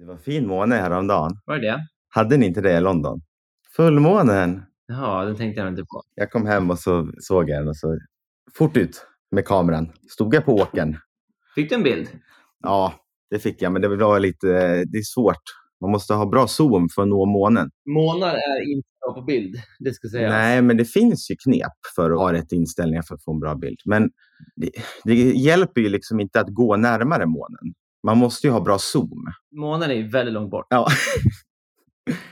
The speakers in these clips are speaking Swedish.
Det var fin måne häromdagen. Var det det? Hade ni inte det i London? Fullmånen. Jaha, den tänkte jag inte på. Jag kom hem och så såg jag den och så fort ut med kameran. Stod jag på åkern. Fick du en bild? Ja, det fick jag, men det var lite, det är svårt. Man måste ha bra zoom för att nå månen. Månar är inte bra på bild, det ska sägas. Nej, men det finns ju knep för att ha rätt inställningar för att få en bra bild. Men det, det hjälper ju liksom inte att gå närmare månen. Man måste ju ha bra zoom. Månen är väldigt långt bort. Ja.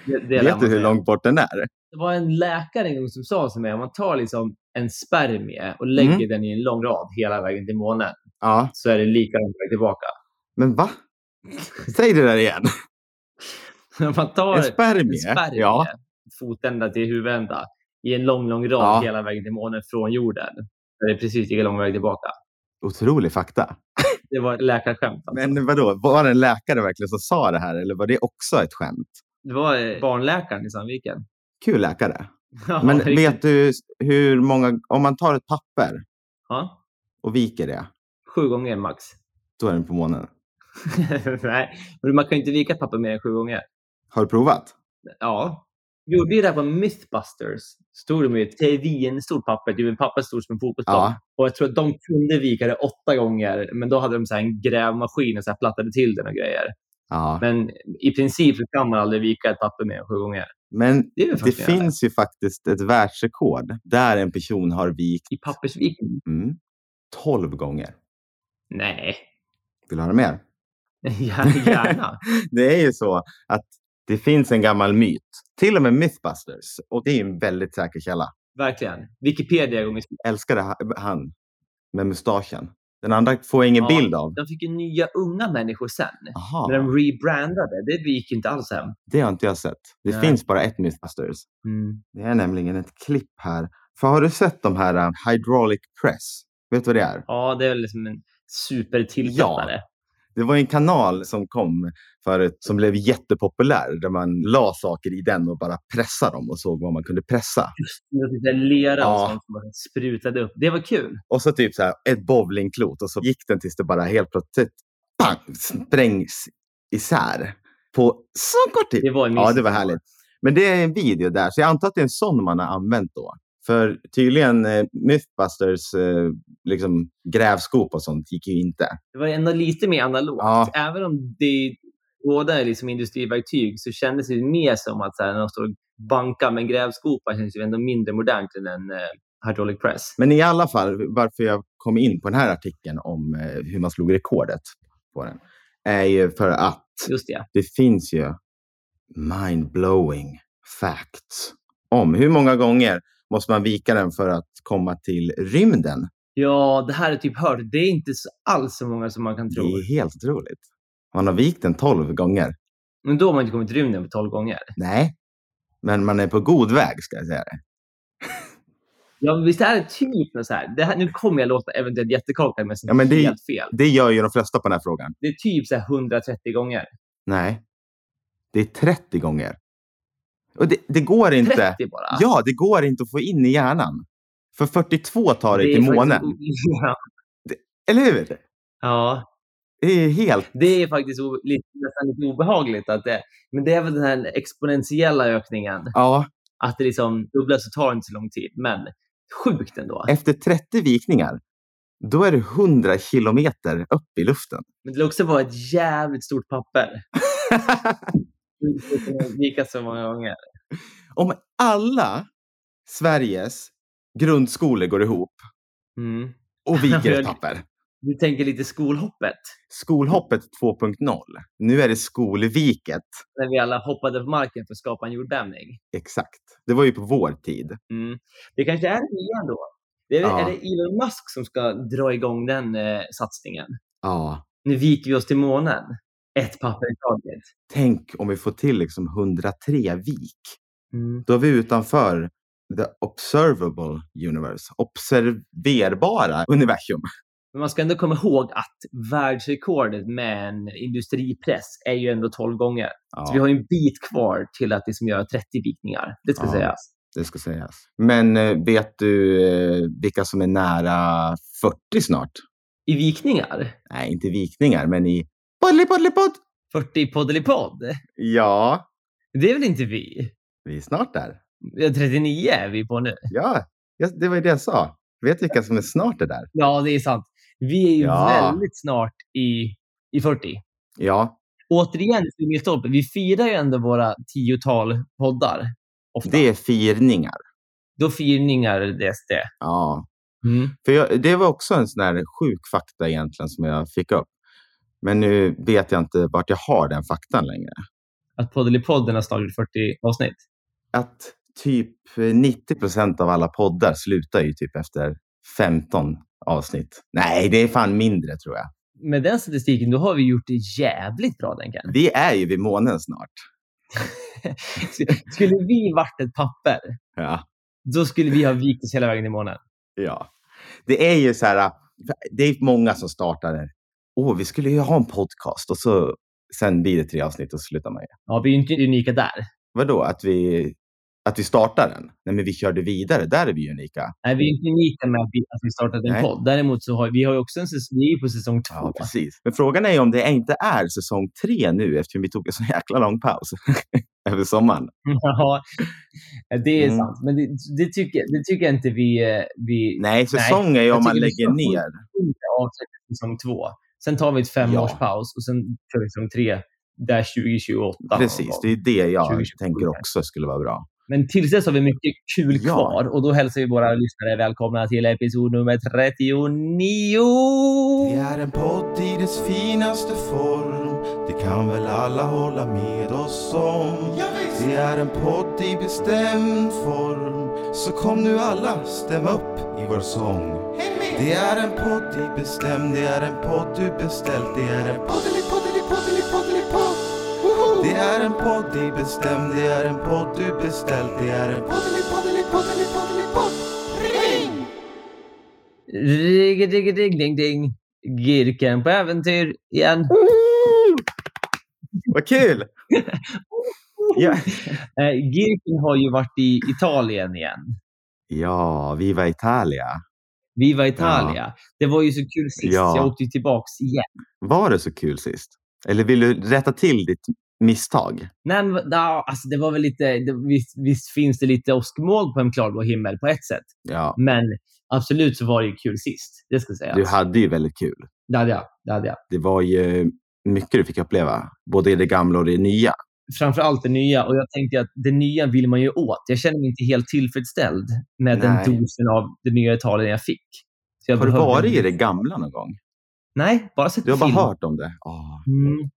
Det, det Vet du hur långt bort den är? Det var en läkare en gång som sa till mig, om man tar liksom en spermie och lägger Mm. den i en lång rad hela vägen till månen, Ja, så är det lika lång väg tillbaka. men va? Säg det där igen. Om man tar En spermie? en spermie, Ja. fotända till huvudända, i en lång, lång rad Ja. hela vägen till månen från jorden, så är det precis lika lång väg tillbaka. Otrolig fakta. Det var ett läkarskämt. Alltså. Men vadå, var det en läkare verkligen som sa det här eller var det också ett skämt? Det var eh, barnläkaren i Sandviken. Kul läkare. Ja, Men riktigt. vet du hur många, om man tar ett papper Ja, och viker det, sju gånger max. då är den på månen. Nej, man kan ju inte vika papper mer än sju gånger. Har du provat? Ja. Vi gjorde ju det här på Mythbusters. Stod de med ett en stort papper, typ en papper stort som en fotbollsplan. Ja. Och jag tror att de kunde vika det åtta gånger, men då hade de så här en grävmaskin och så plattade till den och grejer. Ja. Men i princip kan man aldrig vika ett papper mer än sju gånger. Men Det ju det finns ju faktiskt ett världsrekord där en person har vikt I pappersvikning? mm, 12 gånger. Nej, Vill du höra mer? Gär- gärna. det är ju så att det finns en gammal myt, till och med Mythbusters, och det är en väldigt säker källa. Verkligen. Wikipedia gånger Älskade ha- han med mustaschen. Den andra får jag ingen Ja. bild av. De fick ju nya unga människor sen. Aha, När de rebrandade. Det gick inte alls hem. det har inte jag sett. Det Nej. finns bara ett Mythbusters. Det är nämligen ett klipp här. För har du sett de här uh, hydraulic press? Vet du vad det är? Ja, det är liksom en supertillsättare. Det var en kanal som kom förut som blev jättepopulär där man la saker i den och bara pressade dem och såg vad man kunde pressa. Just det, lera och Ja. sånt som sprutade upp. Det var kul. Och så typ så här ett bowlingklot och så gick den tills det bara helt plötsligt pang, sprängs isär på så kort tid. Det var en Ja, det var härligt. Men det är en video där, så jag antar att det är en sån man har använt då. För tydligen eh, Mythbusters eh, liksom, grävskop och sånt gick ju inte. Det var ändå lite mer analogt. Ja. Även om det båda är liksom industriverktyg så kändes det mer som att så här, när de står och bankar med en grävskopa känns det ändå mindre modernt än en eh, hydraulic press. Men i alla fall, varför jag kom in på den här artikeln om eh, hur man slog rekordet på den, är ju för att Just det. det finns ju mind-blowing facts om hur många gånger måste man vika den för att komma till rymden. Ja, det här är typ hört. Det är inte alls så många som man kan Det tro. är helt otroligt. Man har vikt den 12 gånger. Men då har man inte kommit till rymden på 12 gånger. Nej, men man är på god väg ska jag säga det. Ja, visst är det typ så här. Det här nu kommer jag låta eventuellt jättekorkad men Ja, men det- helt fel. Det gör ju de flesta på den här frågan. Det är typ så här 130 gånger. Nej, det är 30 gånger. Och det, det går inte. 30 bara. Ja, det går inte att få in i hjärnan. För 42 tar dig till månen. Ja. Eller hur? ja, Det är helt... det är faktiskt lite, nästan lite obehagligt. Att det, men det är väl den här exponentiella ökningen. Ja, Att det liksom dubblas så tar det inte så lång tid. Men sjukt ändå. efter 30 vikningar, då är det 100 kilometer upp i luften. Men det lär också vara ett jävligt stort papper. Vika så många gånger. Om alla Sveriges grundskolor går ihop Mm. och viker ett papper. Du tänker lite skolhoppet. Skolhoppet 2.0. Nu är det skolviket. När vi alla hoppade på marken för att skapa en jordbävning. Exakt. Det var ju på vår tid. Mm. Det kanske är det ändå. Det är, Ja. är det Elon Musk som ska dra igång den eh, satsningen? Ja. Nu viker vi oss till månen. Ett papper i taget. Tänk om vi får till liksom 103 vik. Mm. Då är vi utanför the observable universe. Observerbara universum. Men man ska ändå komma ihåg att världsrekordet med en industripress är ju ändå 12 gånger. Så vi Ja, har en bit kvar till att liksom göra 30 vikningar. Det ska Ja. sägas. det ska sägas. Men eh, vet du eh, vilka som är nära 40 snart? I vikningar? Nej, inte vikningar, men i Poddelipoddelipodd! 40 poddelipodd. Ja, Det är väl inte vi? vi är snart där. Ja, 39 är vi på nu. Ja, det var ju det jag sa. Vet vilka som är snart är där? Ja, det är sant. Vi är ju Ja. väldigt snart i, i 40. Ja, Återigen, milstolpe. Vi firar ju ändå våra tiotal poddar. Ofta. det är firningar. Då firningar det det. Ja, Mm. för jag, det var också en sån här sjuk fakta egentligen som jag fick upp. Men nu vet jag inte vart jag har den faktan längre. Att Poddelipodden har snart gjort 40 avsnitt. Att typ 90 procent av alla poddar slutar ju typ efter 15 avsnitt. Nej, det är fan mindre tror jag. Med den statistiken, då har vi gjort det jävligt bra, Denkan. Vi är ju vid månen snart. Skulle vi varit ett papper, Ja. då skulle vi ha vikt oss hela vägen till månen. Ja. Det är ju så här, det är många som startar. Åh, vi skulle ju ha en podcast och så sen blir det tre avsnitt och så slutar man ju. Ja, vi är inte unika där. Vadå, att vi, att vi startar den? Nej, men vi körde vidare. Där är vi unika. Nej, vi är inte unika med att vi, att vi startade en Nej. podd. Däremot så har vi har också en säsong, vi är på säsong två. Ja, precis. Men frågan är om det inte är säsong tre nu eftersom vi tog en så jäkla lång paus över sommaren. Ja, det är Mm. sant. Men det, det, tycker, det tycker jag inte vi... eh, vi Nej, säsong är ju om man lägger ner. säsong två. Sen tar vi ett femårspaus och sen kör vi säsong tre. Där 2028. någon Precis, det är det jag 2027 tänker också skulle vara bra. Men tills dess har vi mycket kul Ja. kvar och då hälsar vi våra lyssnare välkomna till episod nummer 39. Det är en podd i dess finaste form. Det kan väl alla hålla med oss om. Det är en podd i bestämd form. Så kom nu alla, stäm upp i vår sång Det är en podd i bestämd, det är en podd du beställt Det är en poddeli poddeli poddeli poddeli podd Det är en podd i bestämd, det är en podd du beställt Det är en poddeli poddeli poddeli poddeli podd Ring! Rigg, rigg, rigg, ding, ding. Girken på äventyr igen. Vad kul! ja. Eh, Girken har ju varit i Italien igen. ja, Viva Italia. Viva Italia. Det var ju så kul sist. Ja. Jag åkte ju tillbaks igen. Var det så kul sist? Eller vill du rätta till ditt misstag? Nej, men, ja, alltså det var väl lite, det, visst, visst finns det lite åskmoln på en klarblå himmel på ett sätt. Ja, Men absolut så var det ju kul sist. Det ska sägas. du hade ju väldigt kul. Det hade jag. Det hade jag. Det var ju mycket du fick uppleva, både i det gamla och det nya. Framför allt det nya. Och jag tänkte att det nya vill man ju åt. Jag känner mig inte helt tillfredsställd med den Nej. dosen av det nya Italien jag fick. Så jag Har du varit i det gamla någon gång? Nej, bara sett Du har bara film. hört om det? Ah. Mm.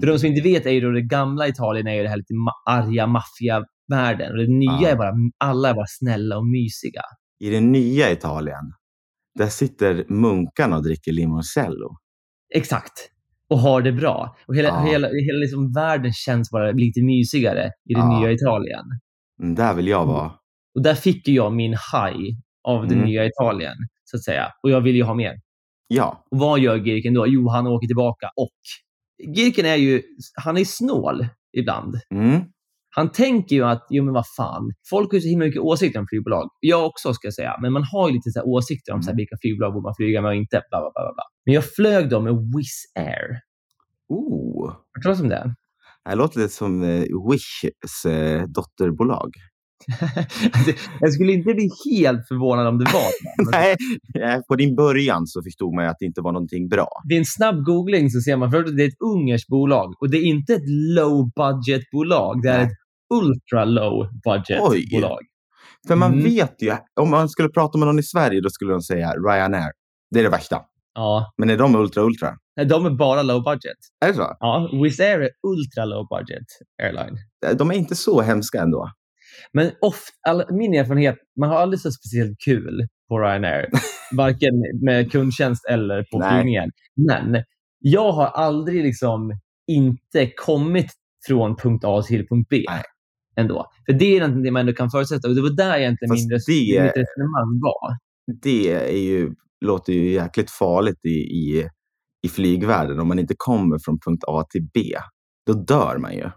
För de som inte vet är ju då det gamla Italien är ju det här lite arga maffiavärlden. Och det nya Ja. är bara, alla är bara snälla och mysiga. I det nya Italien, där sitter munkarna och dricker limoncello. Exakt. Och har det bra. Och hela, Ja. hela, hela liksom världen känns bara lite mysigare i det Ja. nya Italien. Mm, där vill jag vara. Och där fick jag min high av det Mm. nya Italien, så att säga. Och jag vill ju ha mer. Ja, Och vad gör Girken då? Jo, han åker tillbaka och Girken är ju, han är snål ibland. mm. Han tänker ju att, jo men vad fan, folk har ju så himla mycket åsikter om flygbolag. Jag också ska jag säga, men man har ju lite så åsikter om så här, Mm. vilka flygbolag borde man flyga med och inte. Bla, bla, bla, bla. Men jag flög då med Wizz Air. Oh. Har du talat om det? Det låter lite som eh, Wishs eh, dotterbolag. Alltså, jag skulle inte bli helt förvånad om det var. Nej, eh, på din början så förstod man ju att det inte var någonting bra. Vid en snabb googling så ser man att det är ett ungerskt bolag. Och det är inte ett low budget-bolag. Det är Nej. ett ultra low budget-bolag. För man Mm. vet ju, om man skulle prata med någon i Sverige då skulle de säga Ryanair. Det är det värsta. Ja, Men är de ultra ultra? Nej, de är bara low budget. Är det så? Ja, Wizz Air är ultra low budget airline. Eh, De är inte så hemska ändå. Men ofta, all, min erfarenhet, man har aldrig så speciellt kul på Ryanair. varken med kundtjänst eller på Nej. flygningen. Men jag har aldrig liksom inte kommit från punkt A till punkt B. Nej. Ändå. För det är det man ändå kan förutsätta. Och det var där egentligen Fast min res- det- mitt resonemang var. Det är ju, låter ju jäkligt farligt i, i, i flygvärlden om man inte kommer från punkt A till B. Då dör man ju.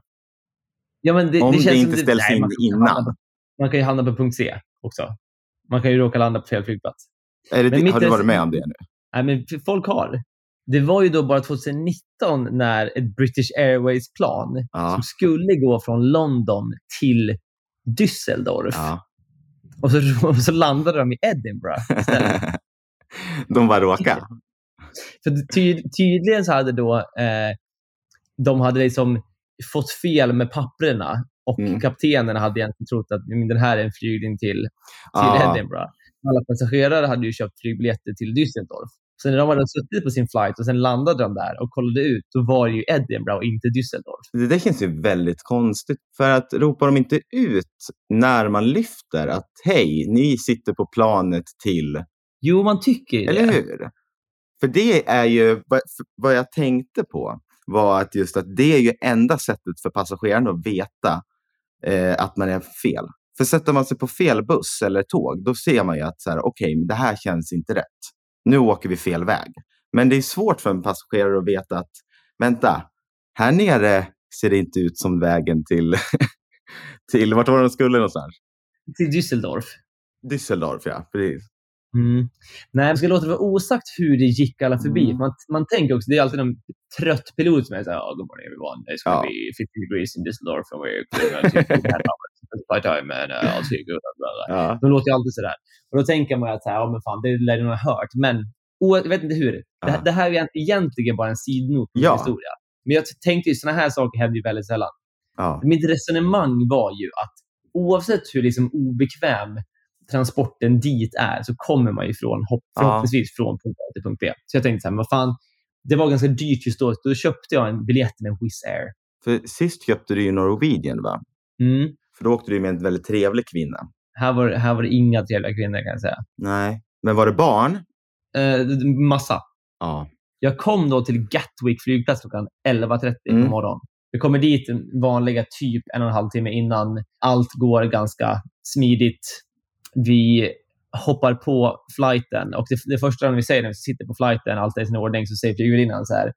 Ja, men det, Om det som inte ställs in man innan. hamna på- Man kan ju hamna på punkt C också. Man kan ju råka landa på fel flygplats. Det, har du varit med om det nu? Nej, men folk har. Det var ju då bara 2019 när ett British Airways-plan Ja. som skulle gå från London till Düsseldorf. Ja. Och, så, och så landade de i Edinburgh istället. De bara råkade. För ty, tydligen så hade då eh, de hade liksom fått fel med papperna och Mm. kaptenen hade egentligen trott att "Men det här är en flygning till, till Ja. Edinburgh. Alla passagerare hade ju köpt flygbiljetter till Düsseldorf. Så när de hade suttit på sin flight och sen landade de där och kollade ut, då var det ju Edinburgh och inte Düsseldorf. Det där känns ju väldigt konstigt. För att ropar de inte ut när man lyfter att hej, ni sitter på planet till... Jo, man tycker ju det. Eller hur? För det är ju vad- jag tänkte på var att just att det är ju enda sättet för passagerarna att veta eh, att man är fel. För sätter man sig på fel buss eller tåg, då ser man ju att så här, okej, men det här känns inte rätt. Nu åker vi fel väg. Men det är svårt för en passagerare att veta att vänta, här nere ser det inte ut som vägen till, till vart var de skulle någonstans? Till Düsseldorf. Düsseldorf, ja. Precis. Mm. Nej, jag ska låta det vara osagt hur det gick alla förbi. Mm. Man, man tänker också, det är alltid någon trött pilot som är så här, oh, good morning everyone, it's to Ja. be 50 degrees in Düsseldorf and we're going to and uh. Ja. De låter ju alltid sådär. Och då tänker man att så här, ja, men fan, det lär nog ha hört. Men o- jag vet inte hur. Det, Ja. det här är egentligen bara en sidnot på Ja. historia. Men jag tänkte ju sådana här saker händer ju väldigt sällan. Ja. Mitt resonemang var ju att oavsett hur liksom obekväm transporten dit är så kommer man ju från, förhoppningsvis från punkt A till punkt B. Så jag tänkte så här, men vad fan, det var ganska dyrt just då. Då köpte jag en biljett med Wizz Air. För sist köpte du ju Norwegian, va? Mm. För då åkte du med en väldigt trevlig kvinna. Här, var, här var det inga trevliga kvinnor kan jag säga. Nej. Men var det barn? Eh, massa. Ja. Jag kom då till Gatwick flygplats klockan 11.30 Mm. på morgonen. Vi kommer dit vanliga typ en och en halv timme innan. Allt går ganska smidigt. Vi hoppar på flighten och det, det första vi säger när vi sitter på flighten, allt är i sin ordning, så säger flygvärdinnan så här.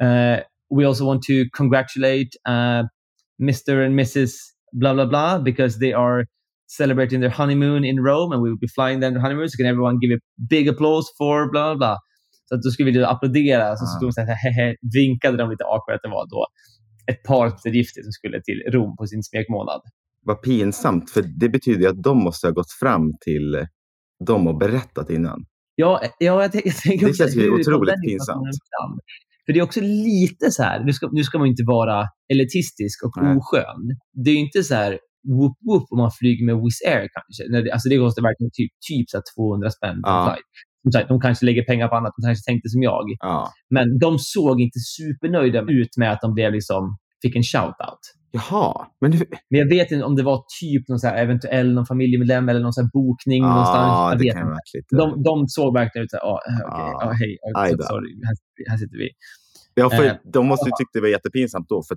eh, we also want to congratulate uh, Mr and Mrs blah blah blah because they are celebrating their honeymoon in Rome and we will be flying them their honeymoon. So can everyone give a big applause for blah blah blah. Så att då skulle vi då applådera. Så Ah. stod de så här, hehe, vinkade de lite awkward att det var då ett par gifta som skulle till Rom på sin smekmånad. Vad pinsamt, för det betyder ju att de måste ha gått fram till dem och berättat innan. Ja, ja jag, jag tänker Det känns ju otroligt pinsamt. För det är också lite så här, nu ska, nu ska man inte vara elitistisk och Nej. oskön. Det är inte så här whoop whoop om man flyger med Wizz Air kanske. Alltså det kostar verkligen typ, typ så här 200 spänn på en Ja. flight. Som sagt, de kanske lägger pengar på annat, de kanske tänkte som jag. Ja. Men de såg inte supernöjda ut med att de blev liksom, fick en shout-out. Jaha, men? Men jag vet inte om det var typ någon så här eventuell någon familjemedlem eller någon så bokning någonstans. Ja, Jag det kan lite... De, de såg verkligen ut så här, ah, Ja. ah, hej, ah, då. sorry, här, här sitter vi. Ja, för Eh, de måste ju tycka det var jättepinsamt då. För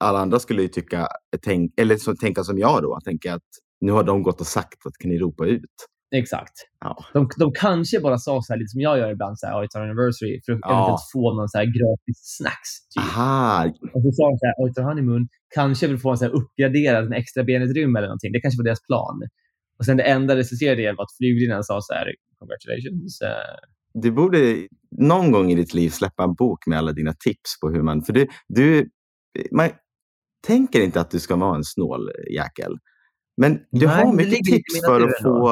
alla andra skulle ju tycka, tänk, eller så, tänka som jag då. Tänka att nu har de gått och sagt att kan ni ropa ut. Exakt. Ja. De, de kanske bara sa så här, lite som jag gör ibland, så här, oh, it's our anniversary, för att Ja. eventuellt få någon så här gratis snacks. Typ. Aha, Och så sa de så här, oh, it's our honeymoon, kanske vill få en så här uppgraderad med extra benutrymme eller någonting. Det kanske var deras plan. Och sen det enda resulterade i var att flygvärdinnan sa så här, congratulations. eh, du borde någon gång i ditt liv släppa en bok med alla dina tips på hur man... För du, du man tänker inte att du ska vara en snål jäkel. Men du Nej, har det mycket tips för att, få,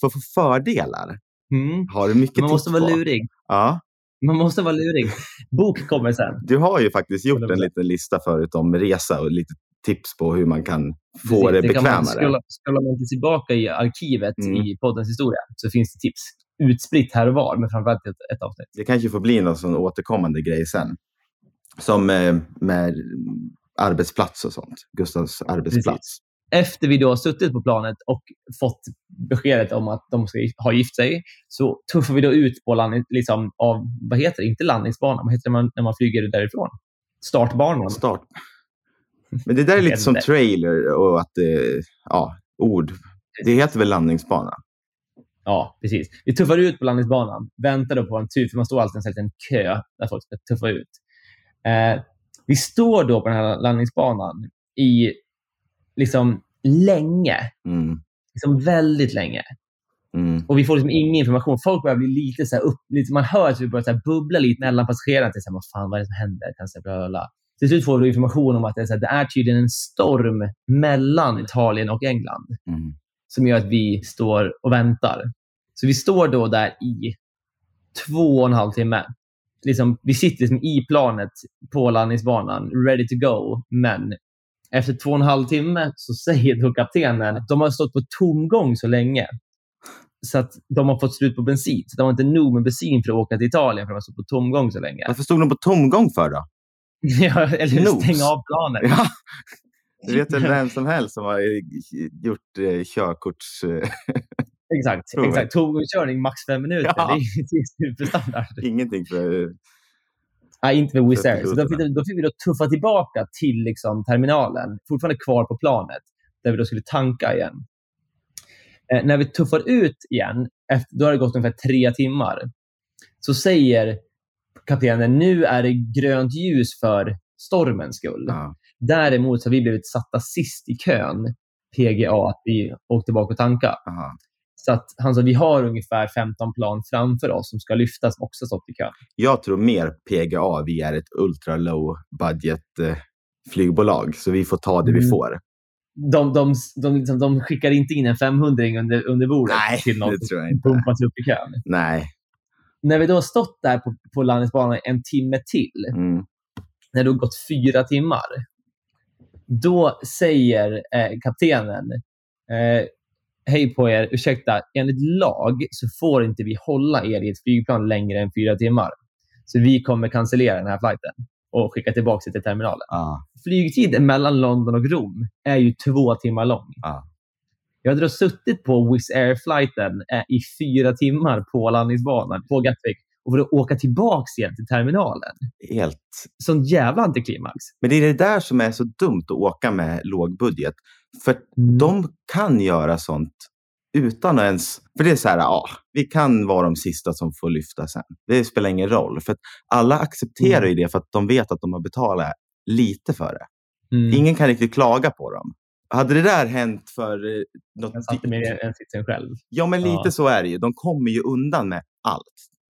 för att få fördelar. Mm. Har du mycket Man måste tips vara på? lurig. Ja, Man måste vara lurig. Bok kommer sen. du har ju faktiskt gjort en 100%. liten lista förut om resa och lite tips på hur man kan få det, Precis, kan man, bekvämare. scrollar, scrollar man tillbaka i arkivet Mm. i poddens historia så finns det tips utspritt här och var, men framförallt ett, ett avsnitt. Det kanske får bli någon sån återkommande grej sen. Som eh, med arbetsplats och sånt. Gustavs arbetsplats. Efter vi då har suttit på planet och fått beskedet om att de ska ha gift sig så tuffar vi då ut på landning, liksom, av, vad heter det, inte landningsbanan, vad heter det man, när man flyger därifrån? Startbanan. Start. Men det där är lite som trailer och att det, ja, ord. Det heter väl landningsbana? Ja, precis. Vi tuffar ut på landningsbanan, väntar då på en tur, för man står alltid i en liten kö där folk ska tuffa ut. Eh, vi står då på den här landningsbanan i liksom länge, Mm. liksom väldigt länge. Mm. Och vi får liksom ingen information. Folk börjar bli lite så här upp, lite, man hör att det börjar så bubbla lite mellan passagerarna. Till så här, vad fan, vad är det som händer? Kan bla, bla. Till slut får vi information om att det är, så här, det är tydligen en storm mellan Italien och England Mm. som gör att vi står och väntar. Så vi står då där i två och en halv timme. Liksom, vi sitter liksom i planet på landningsbanan, ready to go. Men efter två och en halv timme så säger då kaptenen att de har stått på tomgång så länge. Så att de har fått slut på bensin. Så de har inte nog med bensin för att åka till Italien för att de har stått på tomgång så länge. Varför stod de på tomgång för då? ja, eller Nos. stänga av planet. Ja. Det vet väl vem som helst som har eh, gjort eh, körkorts... Eh, Exakt. Exakt. Tomgångskörning max fem minuter. Ja. Det är det är superstandard. ingenting för... Nej, inte med Wizz Air. Så då fick, då fick vi då tuffa tillbaka till liksom, terminalen, fortfarande kvar på planet, där vi då skulle tanka igen. Eh, när vi tuffar ut igen, efter, då har det gått ungefär tre timmar, så säger kaptenen nu är det grönt ljus för stormens skull. Ja. Däremot så har vi blivit satta sist i kön, PGA, att vi åkte tillbaka och tanka. Så att han sa vi har ungefär 15 plan framför oss som ska lyftas som också stått i kön. Jag tror mer PGA. Vi är ett ultra low budget eh, flygbolag, så vi får ta det vi Mm. får. de, de, de, liksom, de skickar inte in en 500 under, under bordet Nej, till jag som pumpas upp i kön. Nej. När vi då har stått där på, på landningsbanan en timme till, Mm. när det har gått fyra timmar, då säger eh, kaptenen eh, Hej på er, ursäkta, enligt lag så får inte vi hålla er i ett flygplan längre än fyra timmar. Så vi kommer cancellera den här flighten och skicka tillbaka er till terminalen. Ja. flygtiden mellan London och Rom är ju två timmar lång. Ja. Jag hade då suttit på Wizz Air-flighten eh, i fyra timmar på landningsbanan på Gatwick och för att åka tillbaka igen till terminalen. Helt. Sån jävla antiklimax. Men det är det där som är så dumt att åka med låg budget. För Mm. de kan göra sånt utan att ens... För det är så här, ja, vi kan vara de sista som får lyfta sen. Det spelar ingen roll. För alla accepterar Mm. ju det för att de vet att de har betalat lite för det. Mm. Ingen kan riktigt klaga på dem. Hade det där hänt för eh, något... Jag satte mig i en sitsen själv. Ja, men lite Ja. så är det ju. De kommer ju undan med allt,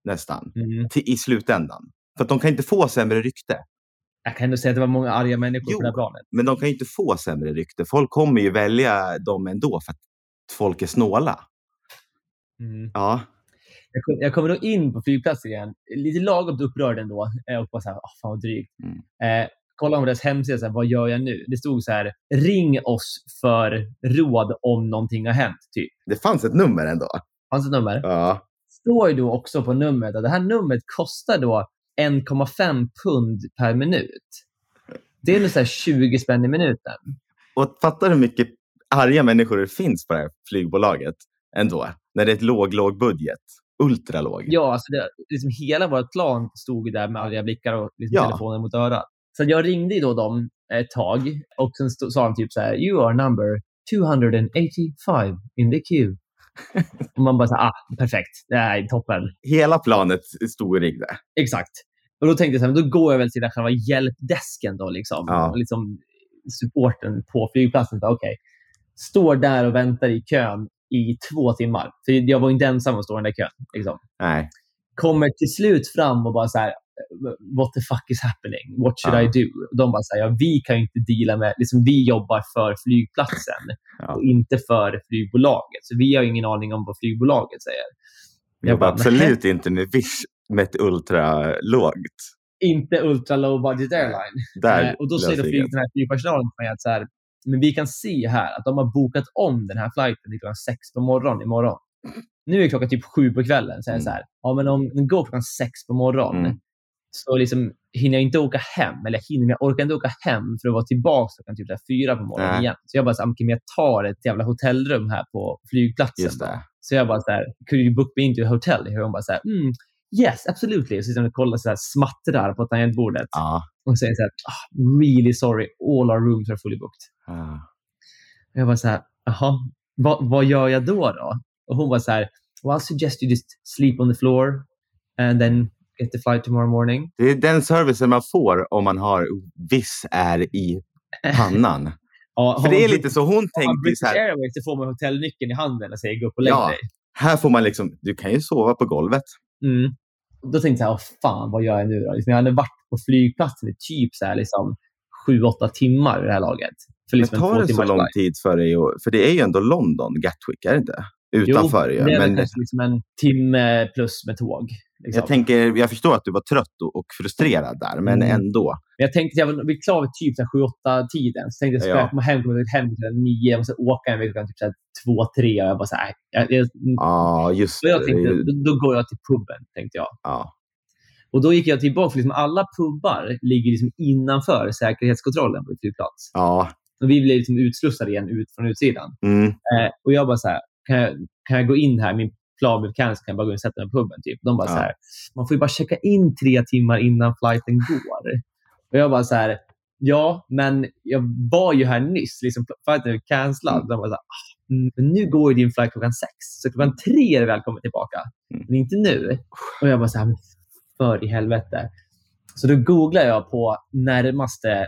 nästan, Mm. till, i slutändan. För att de kan inte få sämre rykte. Jag kan ändå säga att det var många arga människor Jo. på det här planet. Men de kan ju inte få sämre rykte. Folk kommer ju välja dem ändå för att folk är snåla. Mm. Ja, Jag, kom, jag kommer då in på flygplatsen igen, lite lagom upprörd ändå. Och bara så här, oh, fan vad drygt. Mm. Eh, kolla på deras hemsida, så här, vad gör jag nu? Det stod så här, ring oss för råd om någonting har hänt. Typ. det fanns ett nummer ändå. Fanns ett nummer? Ja, Står ju då också på numret att det här numret kostar då 1,5 pund per minut. Det är ungefär 20 spänn i minuten. och fattar hur mycket arga människor det finns på det här flygbolaget ändå? När det är ett låg, låg budget. Ultralåg. Ja, alltså det, liksom hela vårt plan stod där med arga blickar och liksom Ja. telefonen mot örat. Så jag ringde då dem ett tag och sen stod, sa de typ så här, you are number 285 in the queue. Och man bara så här, ah, perfekt, det här är toppen. Hela planet stod och ringde. Exakt. Och då tänkte jag så här, då går jag väl till den själva hjälpdesken då, liksom. Ja. Och liksom supporten på flygplatsen. Okej, står där och väntar i kön i två timmar. För jag var inte ensam att stå i den där kön. Liksom. Nej. Kommer till slut fram och bara så här, what the fuck is happening? What should Ja. I do? De bara här, ja, vi kan inte deala med, liksom, vi jobbar för flygplatsen Ja. och inte för flygbolaget. Så vi har ingen aning om vad flygbolaget säger. Vi Jag jobbar bara, absolut inte med Wish med ett ultralågt. Inte ultra low budget airline. Där Eh, och då säger flyg, den här flygpersonalen till mig att så här, men vi kan se här att de har bokat om den här flighten till klockan sex på morgonen imorgon. Nu är klockan typ sju på kvällen. Så är Mm. så här, ja, men om den går klockan sex på morgonen Mm. Så liksom hinner jag inte åka hem. Eller hinner, men jag orkar inte åka hem för att vara tillbaka klockan typ här fyra på morgonen Nej. igen. Så jag bara, så här, "Okej, men jag tar ett jävla hotellrum här på flygplatsen. Just då." det. Så jag bara så här, could you book me into a hotel? Och hon bara så här, mm, yes, absolutely. Och så sitter hon och kollar så här, smattrar på tangentbordet Ja. och säger så här, ah, really sorry, all our rooms are fully booked. ja. Och jag var så här, jaha, vad, vad gör jag då då? Och hon var så här, well, I'll suggest you just sleep on the floor and then get the flight tomorrow morning. Det är den servicen man får om man har Viss är i pannan. Ja, För det är lite så hon tänkte så här. Airways så får man hotellnyckeln i handen och säger gå upp och lägg Ja. dig. Här får man liksom, du kan ju sova på golvet. Mm. Då tänkte jag, Åh, fan vad gör jag nu då? Liksom, jag hade varit på flygplatsen i typ så här, liksom, sju, åtta timmar i det här laget. För Men liksom en tar det så lång flight. tid för dig? att- För det är ju ändå London, Gatwick, är det inte? Utanför jo, det är Men kanske liksom en timme plus med tåg. Liksom. jag, tänker, jag förstår att du var trött och, och frustrerad där, men Mm. ändå. Men jag tänkte att jag var vi klar vid typ så här sju, åtta tiden. Så tänkte jag, Ja. jag hem, komma hem till nio, jag måste åka en vecka typ så här två, tre. Och jag bara så här, jag, jag, Ja, just jag tänkte, då, då går jag till puben, tänkte jag. Ja. Och då gick jag tillbaka, för liksom alla pubbar ligger liksom innanför säkerhetskontrollen på flygplats. ja. Och vi blev liksom utslussade igen ut från utsidan. Mm. Eh, och jag bara så här, kan jag, kan jag gå in här? Min plan blev cancel, kan jag bara gå och sätta mig på puben? Typ. De bara Ja. så här, man får ju bara checka in tre timmar innan flighten går. Och jag bara så här, ja, men jag var ju här nyss. Liksom, flighten är cancellad. De bara så här, "Ah, mm, nu går ju din flight klockan sex. Så klockan tre är du välkommen tillbaka. Mm. Men inte nu. Och jag bara så här, "Men för i helvete. Så då googlar jag på närmaste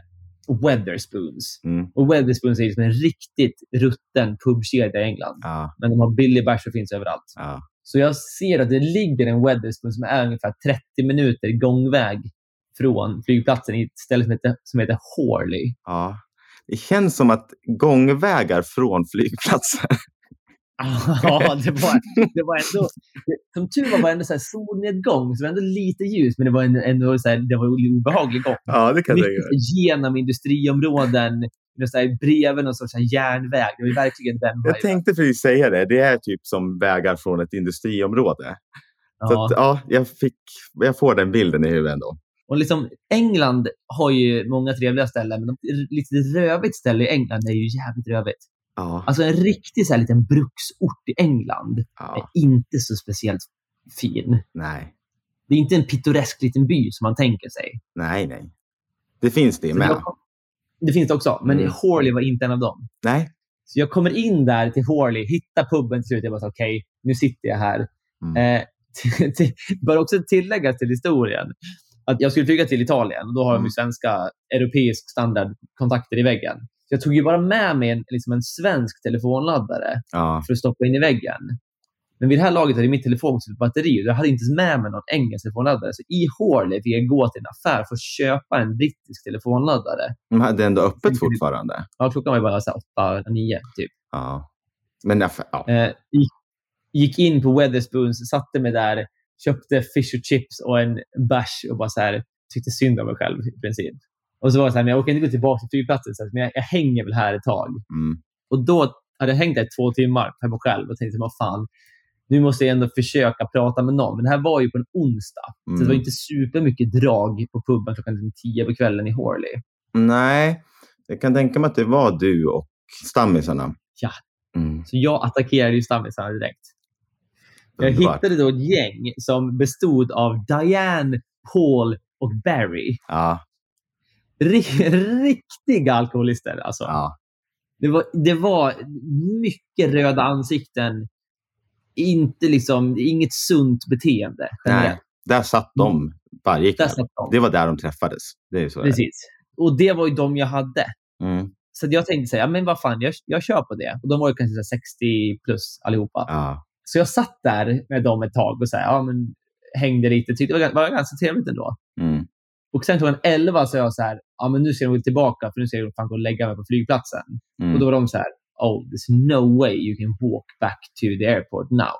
Weatherspoons. Mm. Och Weatherspoons är liksom en riktigt rutten pubkedja i England. Ja. Men de har billig bärs och finns överallt. Ja. Så jag ser att det ligger en Weatherspoon som är ungefär 30 minuter gångväg från flygplatsen i ett ställe som heter, som heter Horley. ja. Det känns som att gångvägar från flygplatser. Ja, det var, det var ändå... Som tur var var det ändå så solnedgång, så det var ändå lite ljus, men det var en- ändå så här, det var en obehaglig gång. Ja, det kan jag Mycket så här genom industriområden, så här bredvid någon sorts så järnväg. Det var verkligen den Jag tänkte precis säga det. Det är typ som vägar från ett industriområde. Så Ja. att, ja, jag, fick, jag får den bilden i huvudet ändå. Och liksom, England har ju många trevliga ställen, men de, lite rövigt ställe i England är ju jävligt rövigt. Ja, Alltså en riktig så här, liten bruksort i England är ja, inte så speciellt fin. nej, Det är inte en pittoresk liten by som man tänker sig. nej, nej. Det finns det Så med. jag, det finns det också, men Mm. Horley var inte en av dem. Nej. Så jag kommer in där till Horley, hittar puben till slut. Jag bara okej, nu sitter jag här. Mm. Eh, till- till- bör också tilläggas till historien att jag skulle flyga till Italien och då har de Mm. ju svenska, europeisk standard kontakter i väggen. Jag tog ju bara med mig en, liksom en svensk telefonladdare Ja, för att stoppa in i väggen. Men vid det här laget hade min telefon slut på batteri och jag hade inte ens med mig någon engelsk telefonladdare. Så i Horley fick jag gå till en affär för att köpa en brittisk telefonladdare. de hade ändå öppet fortfarande. Ja, klockan var ju bara så här åtta, nio typ. Ja. Men aff- ja. Eh, gick, gick in på Weatherspoons, satte mig där, köpte fish och chips och en bärs och bara så här, tyckte synd om mig själv i princip. Och så var det så här, men jag åker inte gå tillbaka till flygplatsen, så här, men jag, jag hänger väl här ett tag. Mm. Och då hade jag hängt där i två timmar hemma själv och tänkte, vad fan, nu måste jag ändå försöka prata med någon. Men det här var ju på en onsdag, så det var Mm. inte supermycket drag på puben klockan tio på kvällen i Horley. Nej, jag kan tänka mig att det var du och stammisarna. Ja. Mm. Så jag attackerade ju stammisarna direkt. Jag Underbart. hittade då ett gäng som bestod av Diane, Paul och Barry. Ja, riktiga alkoholister alltså. ja. Det, var, det var mycket röda ansikten. Inte liksom, inget sunt beteende. Nej, där satt de varje Där kväll. de. Det var där de träffades. Det är så. Precis. Och det var ju de jag hade. Mm. Så jag tänkte säga, men vad fan, jag, jag kör på det. Och de var ju kanske så här 60 plus allihopa. Ja. Så jag satt där med dem ett tag och så här, ja, men, hängde lite. Tyckte det var, var ganska trevligt ändå. Mm. Och sen klockan 11 sa jag så här, ja men nu ska jag gå tillbaka för nu ska jag fan gå och lägga mig på flygplatsen. Mm. Och då var de så här, oh there's no way you can walk back to the airport now.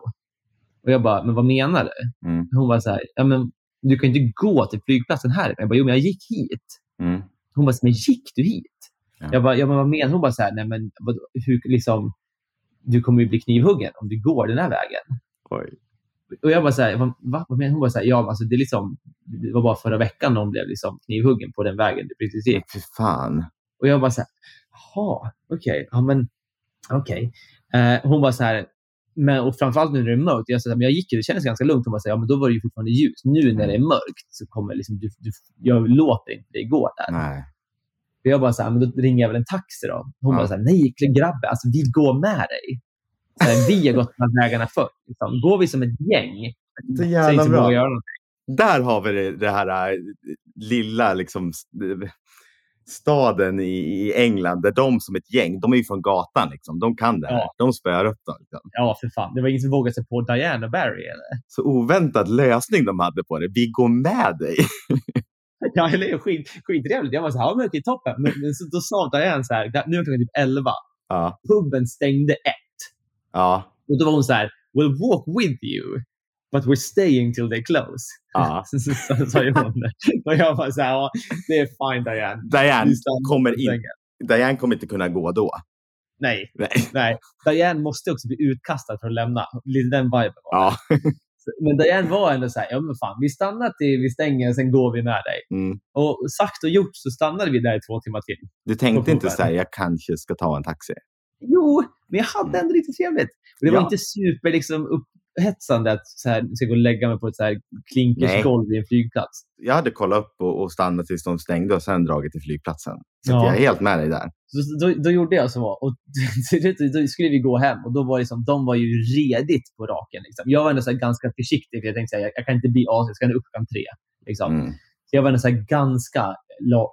Och jag bara, men vad menar du? Mm. Hon var så här, ja men du kan inte gå till flygplatsen här. Jag bara, jo men jag gick hit. Mm. Hon bara, men gick du hit? Ja. Jag bara, ja men vad menar du? Hon bara så här, nej men vad, hur, liksom, du kommer ju bli knivhuggen om du går den här vägen. Oj. Och jag bara så här, va, va? Vad menar? Hon bara så här, ja alltså det, är liksom, det var bara förra veckan någon blev liksom knivhuggen på den vägen du precis gick. Fy fan. Och jag bara så här, jaha, okej, ja men okej. Eh, hon var så här, men, och framförallt nu när det är mörkt. Jag, så här, men jag gick ju, det kändes ganska lugnt. Hon bara så här, ja men då var det ju fortfarande ljus. Nu när det är mörkt så kommer liksom, du, du, jag låter inte dig gå där. Nej. Och jag bara så här, men då ringer jag väl en taxi då. Hon Ja. bara så här, nej grabbe, alltså vi går med dig. Här, vi har gått de här vägarna förr. Liksom. Går vi som ett gäng, Så jävla bra. göra. Där har vi det, det här äh, lilla liksom, staden i, i England där de som ett gäng, de är ju från gatan liksom. De kan det här. Ja. De spöar upp dem. Liksom. Ja, för fan. Det var ingen som vågade sig på Diana Barry, eller? Så oväntad lösning de hade på det. Vi går med dig. Ja, eller hur? skit, skittrevligt. Jag var så här, ja men okej, toppen. Men, men så, då sa Diane så här, nu är klockan typ 11. Ja, Puben stängde ett. Ja, Och då var hon så här, we'll walk with you, but we're staying till they close. ja. Så, sa hon. Och jag var så här, det är fine Diane. Diane kommer, in. Diane kommer inte kunna gå då. Nej, Nej. nej. Diane måste också bli utkastad för att lämna. Lite den viben var det. Ja. Men Diane var ändå så här, ja men fan, vi stannar till vi stänger, sen går vi med dig. Mm. Och sagt och gjort så stannade vi där i två timmar till. Du tänkte inte så här, jag kanske ska ta en taxi. Jo, men jag hade ändå lite trevligt. Och det var Ja. inte super liksom, upphetsande att så här, ska gå och lägga mig på ett så här, klinkersgolv i en flygplats. Jag hade kollat upp och, och stannat tills de stängde och sen dragit till flygplatsen. Så Ja. jag är helt med dig där. Så, då, då gjorde jag så. Och då skulle vi gå hem och då var det som, de var ju redigt på raken. Liksom. Jag var ändå så ganska försiktig för jag tänkte att jag, jag kan inte bli as, jag ska ändå upp klockan tre. Liksom. Mm. Så jag var ändå så ganska,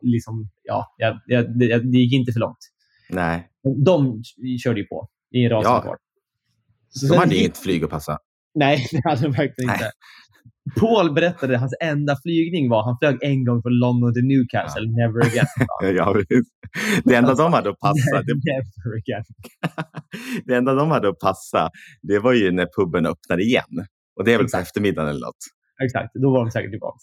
liksom, ja, jag, jag, det, det gick inte för långt. Nej, De körde ju på i en rasande Ja. fart. De hade inget flyg att passa. Nej, det hade de verkligen inte. Paul berättade att hans enda flygning var han flög en gång från London till Newcastle, never again. Ja, det enda de hade att passa, det, never again. det enda de hade att passa, det var ju när puben öppnade igen. Och det är väl på eftermiddagen eller något. Exakt, då var de säkert tillbaka.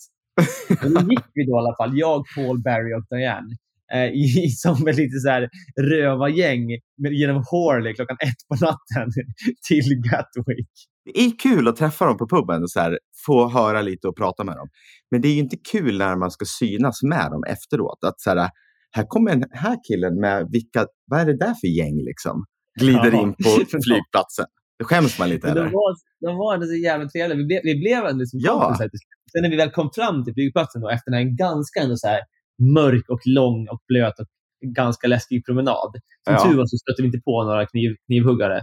Men då gick vi då i alla fall, jag, Paul, Barry och Diane, eh, i, som ett lite så här rövargäng genom Horley klockan ett på natten till Gatwick. Det är kul att träffa dem på puben och så här, få höra lite och prata med dem. Men det är ju inte kul när man ska synas med dem efteråt. Att så här, här kommer den här killen med vilka, vad är det där för gäng liksom? Glider Ja. in på flygplatsen. Då skäms man lite de, eller? var, de var ändå så jävla trevliga. Vi blev, vi blev liksom Ja. kompisar. Sen när vi väl kom fram till flygplatsen då, efter en ganska ändå så här mörk och lång och blöt och ganska läskig promenad. Som Ja. tur var så stötte vi inte på några kniv, knivhuggare.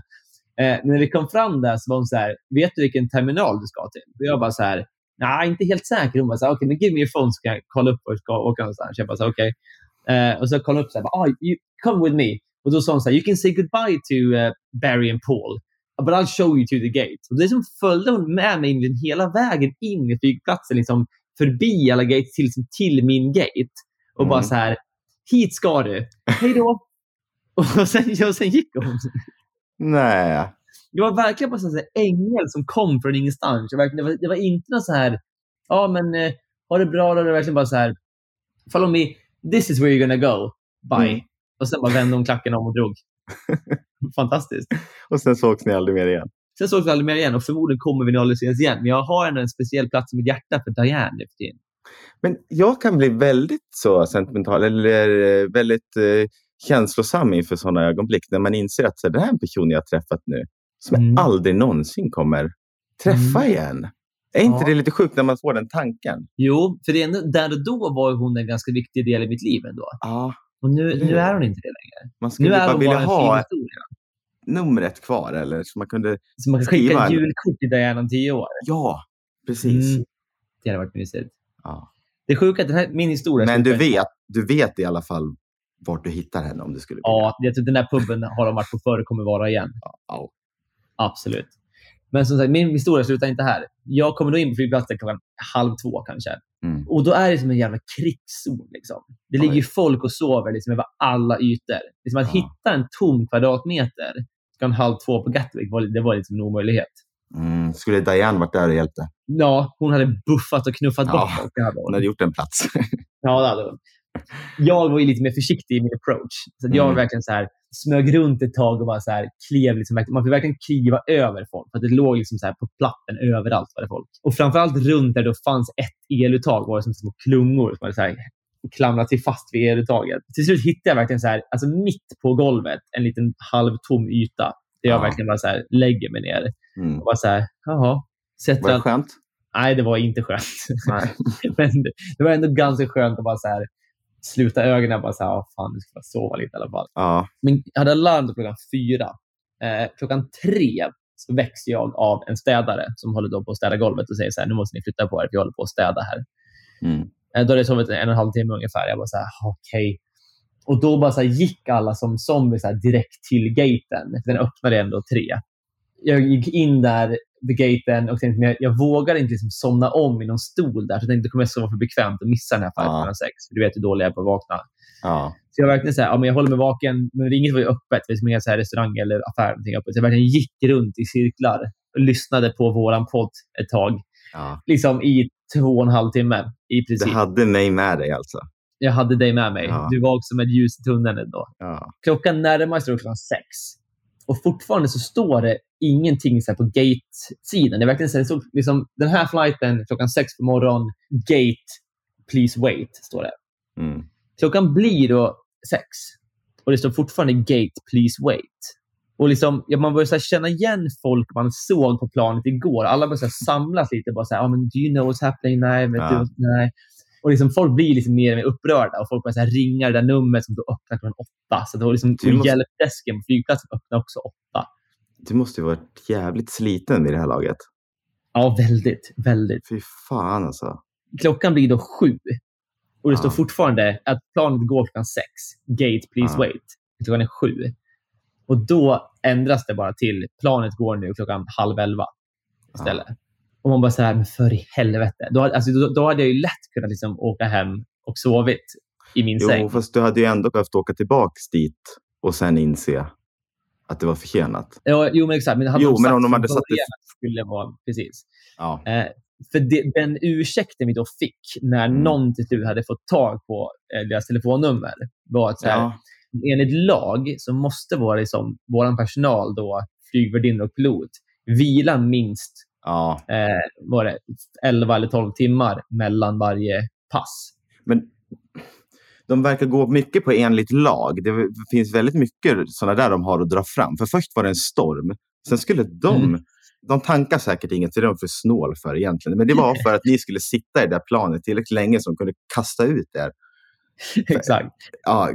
Eh, när vi kom fram där så var hon så här, vet du vilken terminal du ska till? Och jag bara så här, nej, inte helt säker. Hon bara så här, okej, men give me your phone så kan jag kolla upp var jag ska åka någonstans. Jag bara så här, okej. Eh, och så kollade jag upp så här, ah, you, come with me. Och då sa hon så här, you can say goodbye to eh, Barry and Paul. But I'll show you to the gate. Och det som följde hon med mig hela vägen in i flygplatsen, liksom förbi alla gates till, till min gate. Och bara Mm. så här, hit ska du. Hej då. och, sen, och sen gick hon. Nej. Det var verkligen bara en ängel som kom från ingenstans. Det, var, det var inte något så här, ja men eh, ha det bra. då. Det var verkligen bara så här, follow me, this is where you're gonna go. Bye. Mm. Och sen bara vände hon klacken om och drog. Fantastiskt. Och sen sågs ni aldrig mer igen. Sen sågs vi aldrig mer igen och förmodligen kommer vi nog aldrig ses igen. Men jag har ändå en speciell plats i mitt hjärta för Diane nu för tiden. Men jag kan bli väldigt så sentimental eller eh, väldigt eh, känslosam inför sådana ögonblick när man inser att så, här, den här personen jag har träffat nu som Mm. jag aldrig någonsin kommer träffa Mm. igen. Är inte Ja. det lite sjukt när man får den tanken? Jo, för det är där och då var hon en ganska viktig del i mitt liv ändå. Ja, Och nu, nu är hon inte det längre. man skulle Nu är bara vilja bara en fin ha historia. Numret kvar eller så man kunde, Så man kan skicka julkort till Diane om tio år. ja, precis. Mm. Det hade varit mysigt. Ja. Det sjuka är att den här, min historia... Men du vet, du vet i alla fall vart du hittar henne om du skulle vilja. Ja, jag tror den här puben har de varit på förr och kommer vara igen. Ja. Absolut. Men som sagt, min historia slutar inte här. Jag kommer då in på flygplatsen klockan halv två kanske. Mm. Och då är det som en jävla krigszon. Liksom. Det ligger ju folk och sover liksom, över alla ytor. Liksom att Ja. hitta en tom kvadratmeter klockan halv två på Gatwick, det var liksom en omöjlighet. Mm. Skulle Diane varit där och hjälpt dig? Ja, hon hade buffat och knuffat Ja. bort hon. Hade gjort en plats. Ja, det hade hon. Jag var ju lite mer försiktig i min approach. Så jag Mm. var verkligen så här, smög runt ett tag och bara så här, klev. Liksom, man fick verkligen kliva över folk. För att det låg liksom så här på platten överallt. Var det folk. Och framförallt runt där det fanns ett eluttag var det som små klungor som hade så här, klamrat sig fast vid eluttaget. Till slut hittade jag verkligen så här, alltså mitt på golvet, en liten halvtom yta. Där jag Ja. verkligen bara så här, lägger mig ner. Mm. Och bara så här, jaha. Sätter Var det skönt? Nej, det var inte skönt. Men det, var ändå ganska skönt att bara så här, sluta ögonen och bara så här, "Åh, fan, nu ska jag sova lite i alla fall. Ja. Men jag hade alarm klockan fyra. Eh, klockan tre så väcks jag av en städare som håller då på att städa golvet och säger så här, nu måste ni flytta på er, för jag håller på att städa här. Mm. Eh, då hade jag sovit en och en halv timme ungefär. Jag var så här, okej. Och då bara så gick alla som zombies direkt till gaten. Den öppnade ändå tre. Jag gick in där vid gaten och tänkte jag, jag vågar inte liksom somna om i någon stol där. Så jag tänkte det kommer sova för bekvämt att missa den här fighten Ja. sex. För du vet hur dålig jag är på att vakna. Ja. Så jag verkligen så här, ja, men jag håller mig vaken, men inget var ju öppet. Det var inga så här restaurang eller affär. eller öppet. Så jag verkligen gick runt i cirklar och lyssnade på våran podd ett tag. ja. Liksom i två och en halv timme i Du princip. hade mig med dig alltså. Jag hade dig med mig. Ja. Du var också med ljus i tunneln ändå. Ja. Klockan närmar sig då klockan sex. Och fortfarande så står det ingenting så på gate-sidan. Det är verkligen så det stod liksom, den här flighten klockan sex på morgonen, gate, please wait, står det. Mm. Klockan blir då sex och det står fortfarande gate, please wait. Och liksom, ja, man här känna igen folk man såg på planet igår. Alla här samlas lite. Bara så här, ah, men, Do you know what's happening? Nej, vet Ja. du? Nej. Och liksom, folk blir liksom mer och mer upprörda och folk börjar ringa det där numret som då öppnar klockan åtta. Så då liksom, Du måste- hjälpdesken på flygplatsen öppnar också åtta. Du måste ju varit jävligt sliten vid det här laget. Ja, väldigt, väldigt. Fy fan alltså. Klockan blir då sju. Och det Ja. står fortfarande att planet går klockan sex. Gate, please Ja. wait. Klockan är sju. Och då ändras det bara till planet går nu klockan halv elva istället. Och man bara så här, men för i helvete. Då, hade- alltså, då, då hade jag ju lätt kunnat liksom åka hem och sovit i min säng. Jo, fast du hade ju ändå behövt åka tillbaks dit och sen inse att det var försenat. Ja, jo, men exakt. Men hade Jo, de men om de hade satt det skulle vara... Precis. Ja. Eh, för det, den ursäkten vi då fick när Mm. någon till slut hade fått tag på eh, deras telefonnummer var att så här, Ja. Enligt lag så måste vår, liksom, vår personal, då, flygvärdinnor och pilot, vila minst ja. eh, var det 11 eller 12 timmar mellan varje pass. Men de verkar gå mycket på enligt lag. Det finns väldigt mycket sådana där de har att dra fram. För först var det en storm. Sen skulle de... Mm. De tankar säkert inget, för det är de för snål för egentligen. Men det var för att ni skulle sitta i det där planet tillräckligt länge som kunde kasta ut er. Exakt. Ja,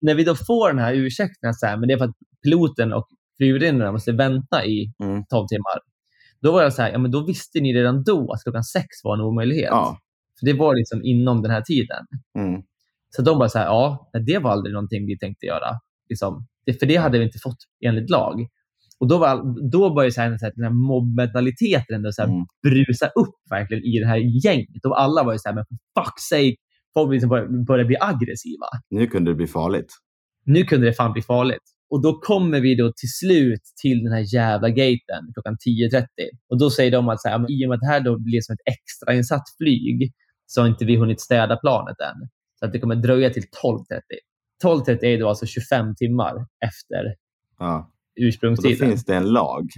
när vi då får den här ursäkten, att så här, men det är för att piloten och flygvärdinnorna måste vänta i Mm. 12 timmar. Då var jag så här, ja, men då visste ni redan då att klockan sex var en omöjlighet. ja. För det var liksom inom den här tiden. Mm. Så de bara så här, ja, det var aldrig någonting vi tänkte göra. Liksom. Det, för det hade vi inte fått enligt lag. Och då, var, då började så här, så här, den här mobbmentaliteten ändå så här, Mm. brusa upp verkligen i det här gänget. Och alla var ju så här, men for fuck's sake, folk liksom började bli aggressiva. Nu kunde det bli farligt. Nu kunde det fan bli farligt. Och då kommer vi då till slut till den här jävla gaten klockan 10.30. Och då säger de att så här, i och med att det här då blir som ett extrainsatt flyg så har inte vi hunnit städa planet än. Så att det kommer dröja till 12.30. 12.30 är då alltså 25 timmar efter Ja. Och då ursprungstiden. finns det en lag.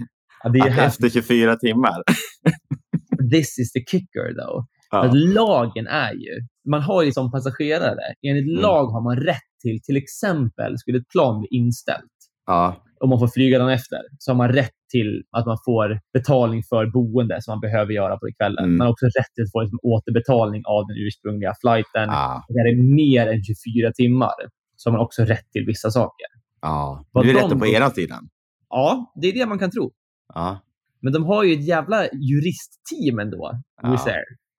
Ja, det är Att här, efter 24 timmar. this is the kicker though. Ja. Att lagen är ju, man har ju som passagerare, enligt Mm. lag har man rätt till, till exempel skulle ett plan bli inställt Ja. om man får flyga dagen efter, så har man rätt till att man får betalning för boende som man behöver göra på det kvällen. Mm. Man har också rätt till att få liksom återbetalning av den ursprungliga flighten. Ja. Det här är mer än 24 timmar, så har man också rätt till vissa saker. ja. Vad Nu är de- rätten på ena sidan. Ja, det är det man kan tro. Ja. Men de har ju ett jävla juristteam ändå, Ja.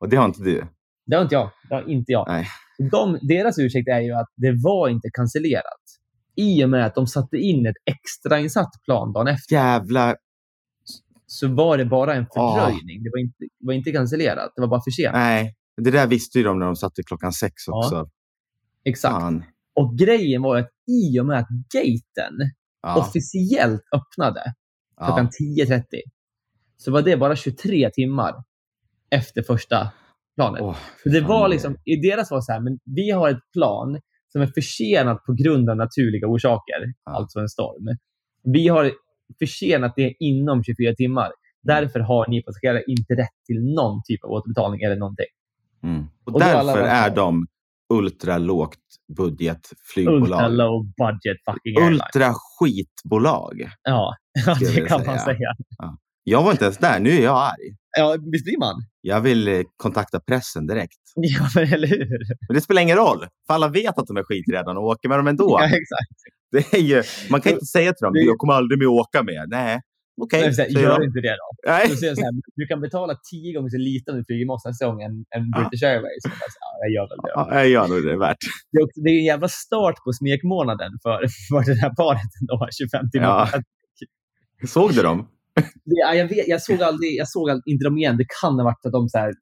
Och det har inte du. Det har inte jag. Det har inte jag. Nej. De, deras ursäkt är ju att det var inte cancellerat. I och med att de satte in ett extrainsatt plan dagen efter. Jävla... så var det bara en Ah. fördröjning. Det, var inte, var inte cancellerat. Det var bara för sent. Nej. Det där visste ju de när de satte klockan sex Ja. också. Exakt. Fan. Och grejen var att i och med att gaten Ja. officiellt öppnade klockan ja. 10.30 så var det bara 23 timmar efter första planet. Åh, För det var liksom, i deras var så här, men vi har ett plan som är försenat på grund av naturliga orsaker, Ja. alltså en storm. Vi har försenat det inom 24 timmar. Därför har ni passagerare inte rätt till någon typ av återbetalning eller någonting. Mm. Och, Och därför är de ultra lågt Ultra budgetflygbolag. low budget fucking airline. Ultra skitbolag. Ja, ja det kan man säga. säga. Jag var inte ens där. Nu är jag arg. Ja, visst blir man? Jag vill eh, kontakta pressen direkt. Ja, men eller hur? Men det spelar ingen roll. För alla vet att de är skitredan och åker med dem ändå. Ja, exakt. Det är ju, man kan inte säga till dem, Det- jag kommer aldrig mer åka med. Nej, okej. Så säger Gör inte det då. Nej. Jag så här, du kan betala tio gånger så lite om du flyger med oss nästa gång än, än British Airways. Jag bara så här, Ja, jag gör väl det. Ja, jag gör nog det värt. Det är, också, det är en jävla start på smekmånaden för, för det här paret ändå. 25 timmar. Ja. Såg du dem? Ja, jag, vet, jag såg aldrig, jag såg aldrig, inte dem igen. Det kan ha varit att de så här,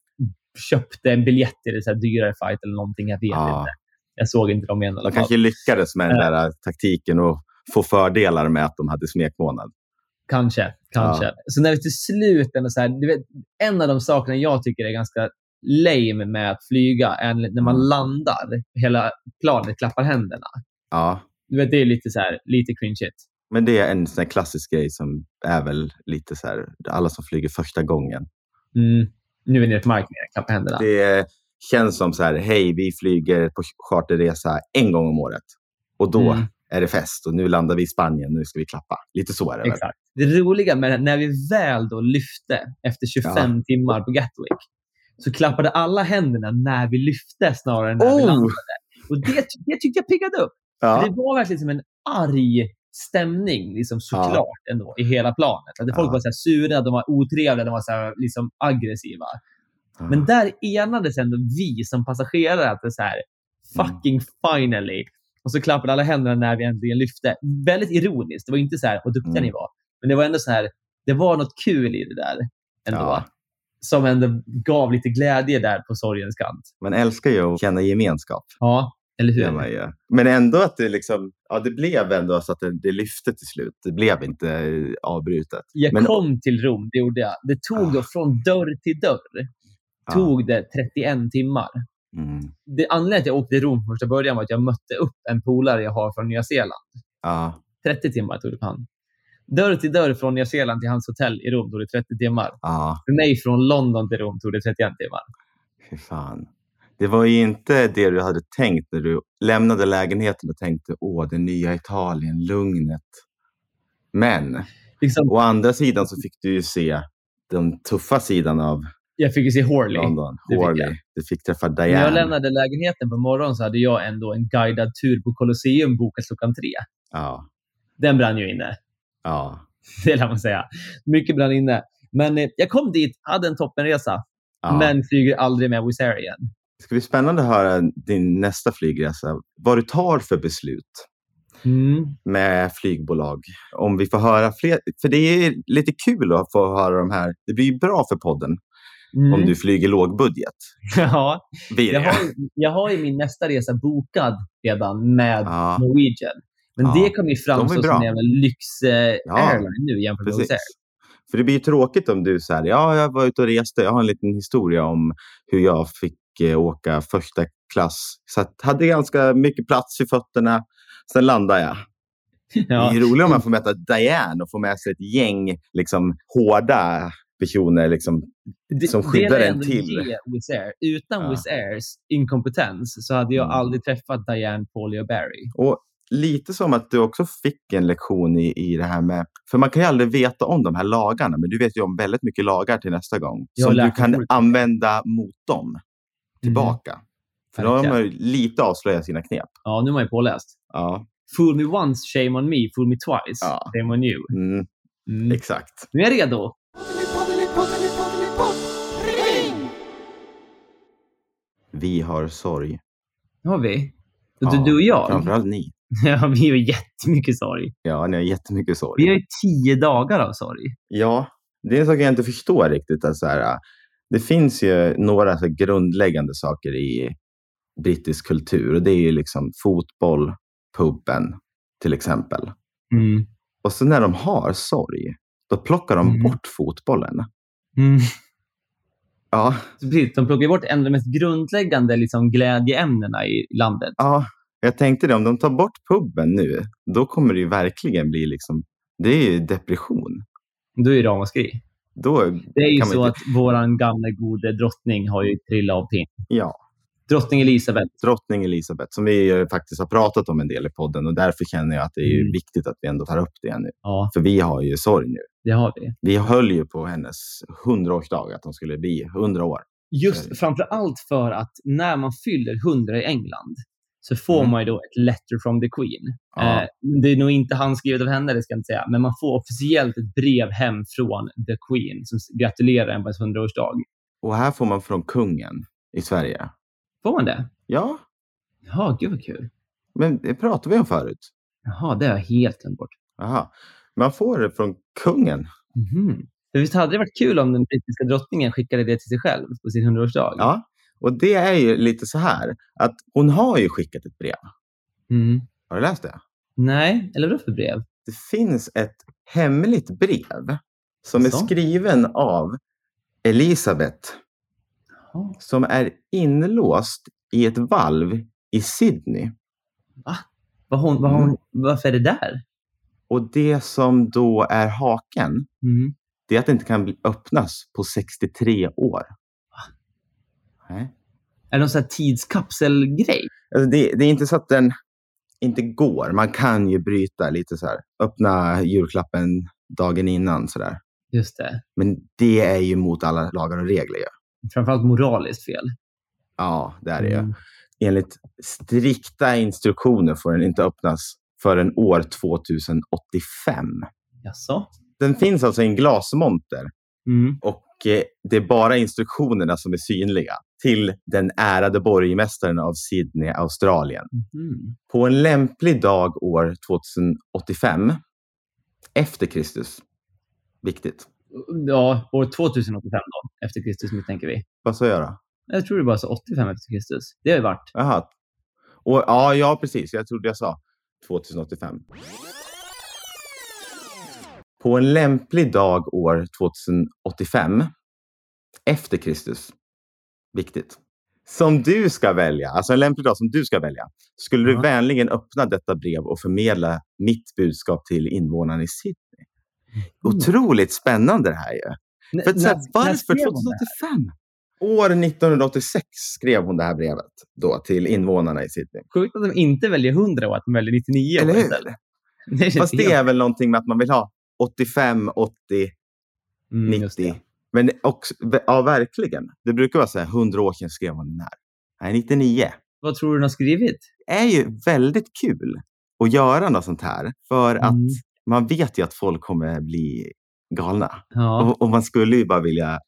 köpte en biljett till en så här dyrare fight eller någonting. Jag vet Ja. inte. Jag såg inte dem igen De kanske lyckades med den där taktiken och få fördelar med att de hade smekmånad. Kanske, kanske. Så när vi till slut, så här, vet, en av de sakerna jag tycker är ganska lame med att flyga är när man Mm. landar, hela planet klappar händerna. Ja, Du vet, det är lite så här, lite cringe men det är en sån klassisk grej som är väl lite så här, alla som flyger första gången. mm. Nu är vi nere på marken igen, klappa händerna. Det känns som så här, hej, vi flyger på charterresa en gång om året. Och då Mm. är det fest och nu landar vi i Spanien, nu ska vi klappa. Lite så är det väl? Exakt. Det roliga med det, när vi väl då lyfte efter 25 timmar på Gatwick, så klappade alla händerna när vi lyfte snarare än när vi Oh! landade. Och det, det tyckte jag piggade upp. Ja. Det var verkligen som en arg stämning, liksom, såklart, ändå, i hela planet. Att folk Ja. var så här sura, de var otrevliga, de var så här, liksom, aggressiva. Ja. Men där enades ändå vi som passagerare att det så här, Mm. fucking finally. Och så klappade alla händerna när vi äntligen lyfte. Väldigt ironiskt. Det var inte så här, vad duktiga Mm. ni var. Men det var ändå så här, det var något kul i det där. Ändå. Ja. Som ändå gav lite glädje där på sorgens kant. Man älskar ju att känna gemenskap. Ja, eller hur? man ju. Men ändå att det liksom, ja det blev ändå så att det, det lyfte till slut. Det blev inte eh, avbrutet. Jag Men- kom till Rom, det gjorde jag. Det tog då Ah. från dörr till dörr. Ja. Tog det 31 timmar. Mm. Det anledningen till att jag åkte till Rom från första början var att jag mötte upp en polare jag har från Nya Zeeland. Ja. 30 timmar tog det på han. Dörr till dörr från Nya Zeeland till hans hotell i Rom tog det 30 timmar. Ja, För mig från London till Rom tog det 31 timmar. fy fan. Det var ju inte det du hade tänkt när du lämnade lägenheten och tänkte åh, det nya Italien, lugnet. Men Liksom, å andra sidan så fick du ju se den tuffa sidan av jag fick ju se Horley. London. fick Horley. jag. Du fick träffa När jag Diane. lämnade lägenheten på morgonen så hade jag ändå en guidad tur på Colosseum bokat klockan tre. Ja, Den brann ju inne. ja, Det lär man säga. Mycket brann inne. Men eh, jag kom dit, hade en toppenresa, ja. men flyger aldrig med Wizz Air igen. Det ska bli spännande att höra din nästa flygresa. Vad du tar för beslut Mm. med flygbolag. Om vi får höra fler. För det är lite kul att få höra de här. Det blir bra för podden Mm. om du flyger lågbudget. ja, jag, har, jag har ju min nästa resa bokad redan med Ja, Norwegian. Men Ja, det kommer ju framstå som en jävla lyx eh, Ja, nu jämfört med precis. Air. För det blir ju tråkigt om du säger ja, jag var ute och reste. Jag har en liten historia om hur jag fick eh, åka första klass. Så att hade ganska mycket plats i fötterna. Sen landade jag. Ja. Det är roligt om man får möta Diane och få med sig ett gäng liksom, hårda personer. Liksom. Det- som skyddar en till. Wizz Air. Utan Ja. Wizz Airs inkompetens så hade jag Mm. aldrig träffat Diane, Paulie och Barry. Och lite som att du också fick en lektion i, i det här med... För man kan ju aldrig veta om de här lagarna, men du vet ju om väldigt mycket lagar till nästa gång. Jag som du kan använda mot dem tillbaka. För då har man ju lite avslöjat sina knep. Ja, nu är man ju påläst. Ja, Fool me once, shame on me. Fool me twice, Ja. shame on you. mm, Mm. exakt. Nu är jag redo. Vi har sorg. Har vi. Ja, du, du och jag. Framförallt ni. Ja, vi har jättemycket sorg. Ja, ni har jättemycket sorg. Vi har ju tio dagar av sorg. Ja, det är en sak jag inte förstår riktigt. Att så här, det finns ju några så grundläggande saker i brittisk kultur och det är ju liksom fotboll, puben till exempel. Mm. Och så när de har sorg, då plockar de Mm. bort fotbollen. Mm. Ja, de plockar bort en av de mest grundläggande liksom, glädjeämnena i landet. ja, jag tänkte det. Om de tar bort puben nu, då kommer det verkligen bli liksom, det är ju depression. Då är det ramaskri. Då, Det är ju så inte- att våran gamla gode drottning har ju trillat av pinn. ja, Drottning Elisabeth. drottning Elisabeth, som vi faktiskt har pratat om en del i podden och därför känner jag att det är Mm. viktigt att vi ändå tar upp det nu. Ja, För vi har ju sorg nu. det har vi. Vi höll ju på hennes hundraårsdag, att hon skulle bli hundra år. Just framför allt för att när man fyller 100 i England så får Mm. man ju då ett letter from the Queen. Ja. Eh, det är nog inte handskrivet av henne, det ska jag inte säga, men man får officiellt ett brev hem från the Queen som gratulerar en på ens 100-årsdag. Och här får man från kungen i Sverige. Får man det? Ja, Jaha, gud vad kul. men det pratade vi om förut. Jaha, det har jag helt glömt bort. Jaha. Man får det från kungen. Mhm. För visst hade det varit kul om den brittiska drottningen skickade det till sig själv på sin 100-årsdag? Ja, och det är ju lite så här att hon har ju skickat ett brev. Mm. Har du läst det? Nej, eller vadå för brev? Det finns ett hemligt brev som är Så? skriven av Elisabeth Jaha. som är inlåst i ett valv i Sydney. Vad hon, vad hon, Mm. Varför är det där? Och det som då är haken, Mm. det är att det inte kan öppnas på 63 år. Nej. Är det någon sån här tidskapselgrej? Alltså det, det är inte så att den inte går. Man kan ju bryta lite så här. Öppna julklappen dagen innan så där. Just det. Men det är ju mot alla lagar och regler. ju. Framförallt moraliskt fel. Ja, det är det ju. Mm. Enligt strikta instruktioner får den inte öppnas förrän år 2085. Jaså? Den finns alltså i en glasmonter Mm. och eh, det är bara instruktionerna som är synliga till den ärade borgmästaren av Sydney, Australien. Mhm. På en lämplig dag år 2085 efter Kristus. Viktigt. Ja, år 2085 då, efter Kristus misstänker vi. Vad sa jag då? Jag tror det bara så 85 efter Kristus. Det har ju varit. Jaha. Och, ja, ja, precis. Jag trodde jag sa 2085. På en lämplig dag år 2085 efter Kristus. Viktigt. Som du ska välja, alltså en lämplig dag som du ska välja, skulle du vänligen öppna detta brev och förmedla mitt budskap till invånarna i Sydney. Mm. Otroligt spännande det här ju. N- För här, varför skrev hon det? 2085? År 1986 skrev hon det här brevet då till invånarna i Sydney. Sjukt att de inte väljer 100 och att de väljer 99 Eller hur? Det Fast det är väl någonting med att man vill ha 85, 80, Mm, just 90. Men också, ja, verkligen. Det brukar vara så här, 100 år sedan skrev man den här. Nej, 99. Vad tror du den har skrivit? Det är ju väldigt kul att göra något sånt här. För att Mm. man vet ju att folk kommer bli galna. Ja. Och, och man skulle ju bara vilja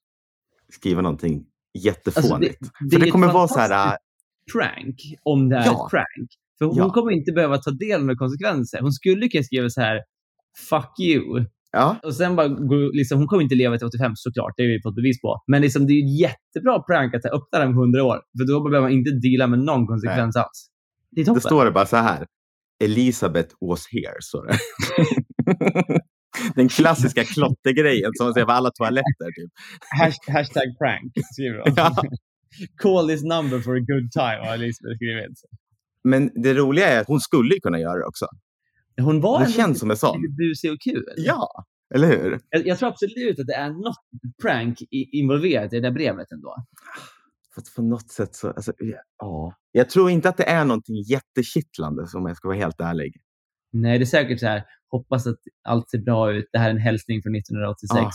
skriva någonting jättefånigt. Alltså, det- det För det kommer vara så här, fantastiskt prank om det är Ja. ett prank. För hon Ja. kommer inte behöva ta del av konsekvenser. Hon skulle kunna skriva så här “fuck you” ja, och sen bara liksom, hon kommer inte leva till 85 såklart, det har vi fått bevis på. Men liksom, det är ett jättebra prank att öppna den om 100 år. För då behöver man inte deala med någon konsekvens alls. Det är toppen. då står det bara så här. Elizabeth was here, står det. Den klassiska klottergrejen som man ser på alla toaletter. Typ. Hash- Hashtag prank, skriver de. Ja. Call this number for a good time, har Elisabeth skrivit. Men det roliga är att hon skulle kunna göra det också. Hon var Det ändå känns som en sån. lite busig och kul. Ja, eller hur? Jag, jag tror absolut att det är något prank i, involverat i det där brevet ändå. För att på något sätt så... Alltså, ja. Jag tror inte att det är någonting jättekittlande om jag ska vara helt ärlig. Nej, det är säkert så här. Hoppas att allt ser bra ut. Det här är en hälsning från 1986. Ja.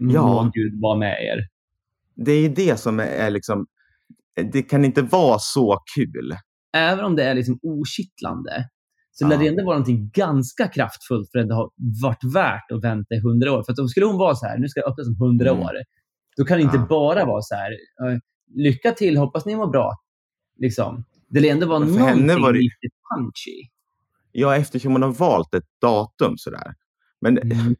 Mm, Ja. Må Gud vara med er. Det är det som är, är liksom... Det kan inte vara så kul. Även om det är liksom okittlande så lär det ändå vara någonting ganska kraftfullt för att det har varit värt att vänta i 100 år. För att om skulle hon vara så här, nu ska jag öppna om 100 Mm. år, då kan det inte bara vara så här, lycka till, hoppas ni mår bra. Liksom. Det lär ändå vara någonting henne var det- lite punchy. Ja, eftersom hon har valt ett datum sådär. Men Mm.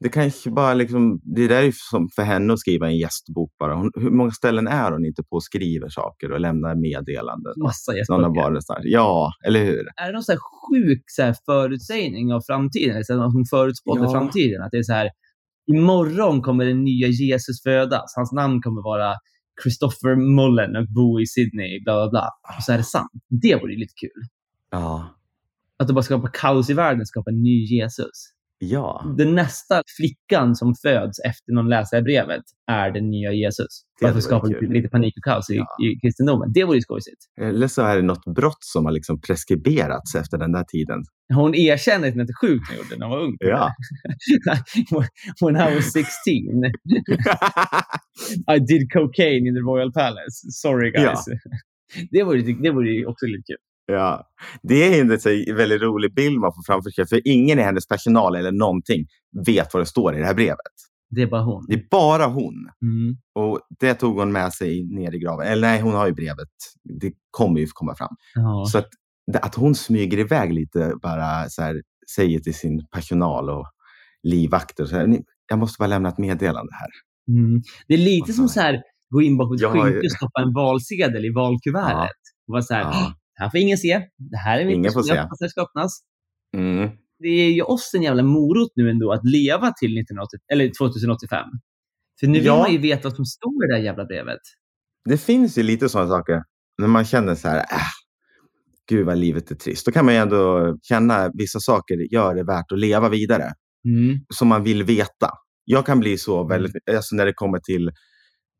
Det kanske bara liksom... Det där är som för henne att skriva en gästbok bara. Hon, hur många ställen är hon inte på och skriver saker och lämnar meddelanden? Massa gästböcker. Ja, eller hur? Är det någon så sjuk så här förutsägning av framtiden? Så att hon förutspådde Ja. framtiden? Att det är så här, imorgon kommer den nya Jesus födas. Hans namn kommer vara Christopher Mullen och bo i Sydney, bla bla bla. Och så är det sant. Det vore lite kul. Ja. Att det bara skapar kaos i världen, skapar en ny Jesus. Ja. Den nästa flickan som föds efter någon läsare brevet är den nya Jesus. Det Varför hade skapa lite, panik och kaos i, Ja. i kristendomen? Det vore ju skojsigt. Eller så är det något brott som har liksom preskriberats efter den där tiden. Hon erkänner att hon inte är sjuk när hon gjorde när hon var ung. Ja. When I was 16, I did cocaine in the Royal Palace. Sorry guys. Det vore, det vore också lite kul. Ja, det är en så väldigt rolig bild man får framför sig. För ingen i hennes personal eller någonting vet vad det står i det här brevet. Det är bara hon. Det är bara hon. Mm. Och det tog hon med sig ner i graven. Eller nej, hon har ju brevet. Det kommer ju komma fram. Ja. Så att, att hon smyger iväg lite, bara så här, säger till sin personal och livvakter. Så här, "Ni- jag måste bara lämna ett meddelande här. Mm. Det är lite Vad som så här, gå in bakom ett Ja, skynke ja. och stoppa en valsedel i valkuvertet. Och vara så här, Ja. Här får ingen se. Det här är mitt Ingen får se. det ska öppnas. Mm. Det är ju oss en jävla morot nu ändå att leva till 1980, eller 2085. För nu vill Ja. man ju veta vad som står i det här jävla brevet. Det finns ju lite sådana saker. När man känner så här, äh, gud vad livet är trist. Då kan man ju ändå känna vissa saker gör det värt att leva vidare. Mm. som man vill veta. Jag kan bli så väldigt, alltså när det kommer till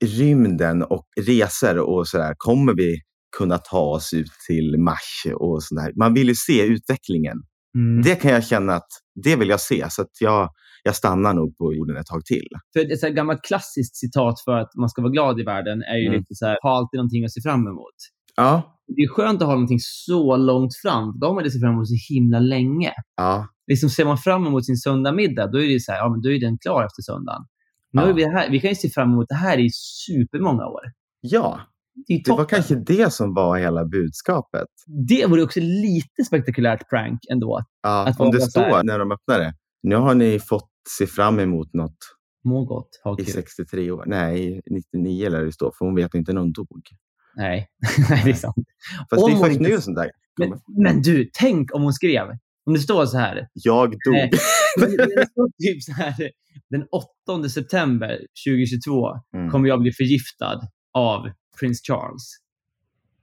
rymden och resor och sådär. Kommer vi kunna ta oss ut till Mars och sådär? Man vill ju se utvecklingen. Mm. Det kan jag känna att det vill jag se. Så att jag, jag stannar nog på jorden ett tag till. För ett så gammalt klassiskt citat för att man ska vara glad i världen är ju Mm. lite så här, ha alltid någonting att se fram emot. Ja, Det är skönt att ha någonting så långt fram. Då har man det sett fram emot så himla länge. ja, Liksom ser man fram emot sin söndagmiddag, då är det så här, ja, men då är den klar efter söndagen. Nu Ja. är vi, här, vi kan ju se fram emot det här i supermånga år. ja. Det, Det var kanske det som var hela budskapet. det vore också lite spektakulärt prank ändå. Ja, om det står när de öppnar det. Nu har ni fått se fram emot något Må gott, ha i kul. 63 år. Nej, 99 lär det stå, för hon vet inte när hon dog. Nej. Nej, det är sant. Fast Om det är först inte- nu sånt där. Men, men du, tänk om hon skrev. Om det står så här. Jag dog. Nej. Det står typ så här. Den 8 september 2022 Mm. kommer jag bli förgiftad av prins Charles.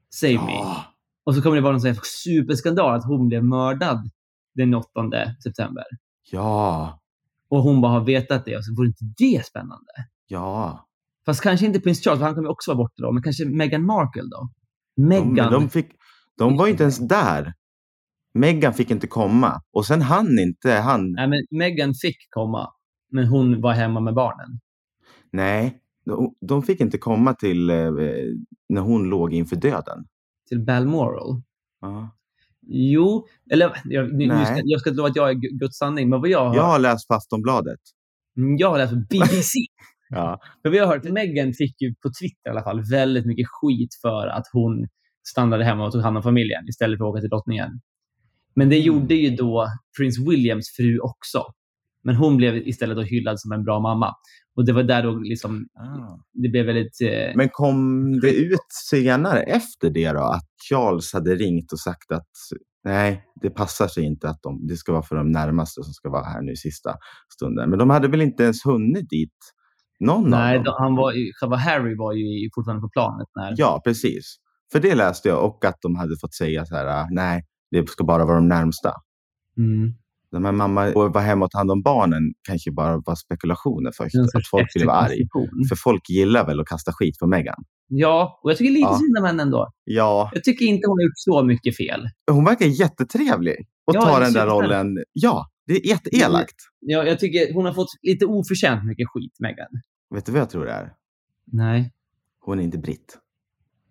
Save me. Ja. Och så kommer det vara någon superskandal att hon blev mördad den 8 september. ja, Och hon bara har vetat det. Och så vore inte det spännande? ja. Fast kanske inte prins Charles, för han kommer också vara borta då. Men kanske Meghan Markle då? De, Meghan. men de, fick, de var inte ens där. Meghan fick inte komma. Och sen han inte han. Nej, men Meghan fick komma. Men hon var hemma med barnen. Nej, de, fick inte komma till eh, när hon låg inför döden. Till Balmoral. Ja. Jo, eller jag, nu, nu ska, jag ska inte lova att jag är Gu- Guds sanning, men vad jag har, Jag har läst Aftonbladet. Mm, jag har läst på BBC. Ja. för vi har hört att Meghan fick ju på Twitter i alla fall väldigt mycket skit för att hon stannade hemma och tog hand om familjen istället för att åka till drottningen. Men det Mm. gjorde ju då prins Williams fru också. Men hon blev istället då hyllad som en bra mamma. Och det var där då liksom, det blev väldigt... Eh, Men kom det ut senare efter det då att Charles hade ringt och sagt att nej, det passar sig inte att de, det ska vara för de närmaste som ska vara här nu i sista stunden. Men de hade väl inte ens hunnit dit? Någon nej, av dem? han var, själva Harry var ju fortfarande på planet när... Ja, precis. För det läste jag och att de hade fått säga så här, ah, nej, det ska bara vara de närmsta. Mm. De här mamma och vara hemma och ta hand om barnen kanske bara var spekulationer först. Att folk blev arg. efterkonstruktion. För folk gillar väl att kasta skit på Meghan. Ja, och jag tycker lite Ja. synd om henne ändå. Ja, Jag tycker inte hon har gjort så mycket fel. hon verkar jättetrevlig och Ja, tar den där rollen. Ja, det är jätteelakt. Jag, jag tycker hon har fått lite oförtjänt mycket skit, Meghan. Vet du vad jag tror det är? Nej. Hon är inte britt.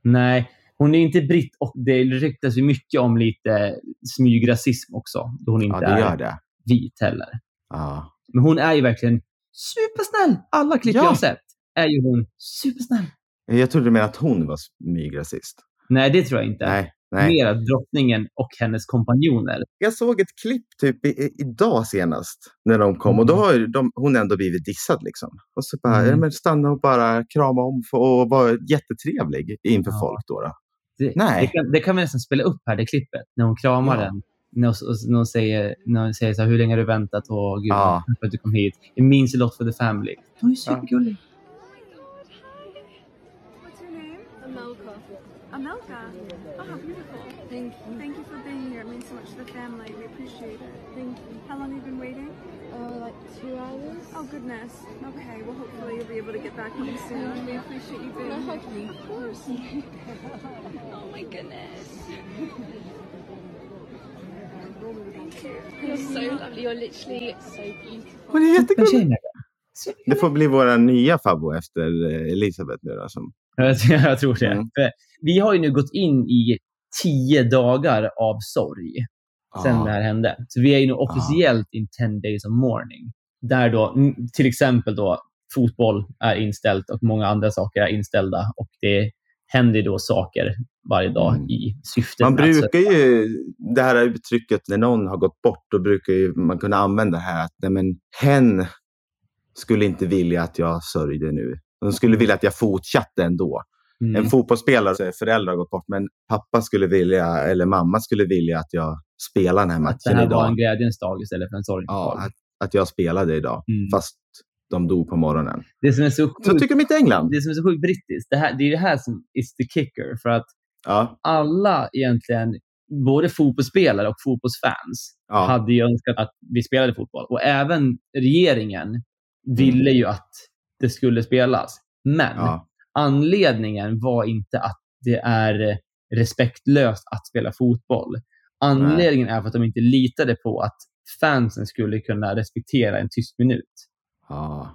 Nej, hon är inte britt och det ryktas ju mycket om lite smygrasism också. Då hon inte Ja, är det. vit heller. Ja. Men hon är ju verkligen supersnäll. Alla klipp Ja. jag sett är ju hon supersnäll. Jag trodde menade att hon var smygrasist. Nej, det tror jag inte. Nej, nej. Mer drottningen och hennes kompanjoner. Jag såg ett klipp typ i, idag senast när de kom och då Mm. har de, hon ändå blivit dissad liksom. Och så bara, Mm. men stanna och bara krama om och vara jättetrevlig inför Ja. folk då. då. Det, Nej. Det kan, det kan vi nästan spela upp här, det klippet. När hon kramar Ja. den. När hon, och när hon säger, när hon säger så här, hur länge har du väntat? Åh, gud, Ja. för att du kom hit. It means a lot for the family. Hon är supergullig. Name? Amelka. Oh, beautiful. Thank you. Thank you for being here. It means so much to the family. We appreciate it. Thank you. How long have you been waiting? Uh, like two hours. Oh, goodness. Okay, well, hopefully you'll be able to get back home soon. We appreciate you being Can I here. hug you? Of course. Oh my goodness. Thank you. You're so lovely. You're literally so beautiful. Hon är jättegullig. Det får bli våra nya favvo efter eh, Elisabeth nu då, som Jag, tror det. Mm. Vi har ju nu gått in i tio dagar av sorg sen Ja. det här hände. Så vi är ju nu officiellt in 10 days of mourning. Där då till exempel då fotboll är inställt och många andra saker är inställda. Och det händer då saker varje dag Mm. i syftet Man brukar ju, det här uttrycket när någon har gått bort, då brukar ju man kunna använda det här att nej men, hen skulle inte vilja att jag sörjde nu. De skulle vilja att jag fortsatte ändå. Mm. En fotbollsspelare, föräldrar har gått bort, men pappa skulle vilja, eller mamma skulle vilja att jag spelar den här Att det matchen här var idag. en glädjens dag istället för en sorgens Ja, dag. att, att jag spelade idag, Mm. fast de dog på morgonen. Det som är så Så sjukt, tycker de inte England. det som är så sjukt brittiskt, det, här, det är det här som is the kicker. För att Ja, alla egentligen, både fotbollsspelare och fotbollsfans, ja, hade ju önskat att vi spelade fotboll. Och även regeringen ville ju att det skulle spelas. Men ja. anledningen var inte att det är respektlöst att spela fotboll. Anledningen är för att de inte litade på att fansen skulle kunna respektera en tyst minut.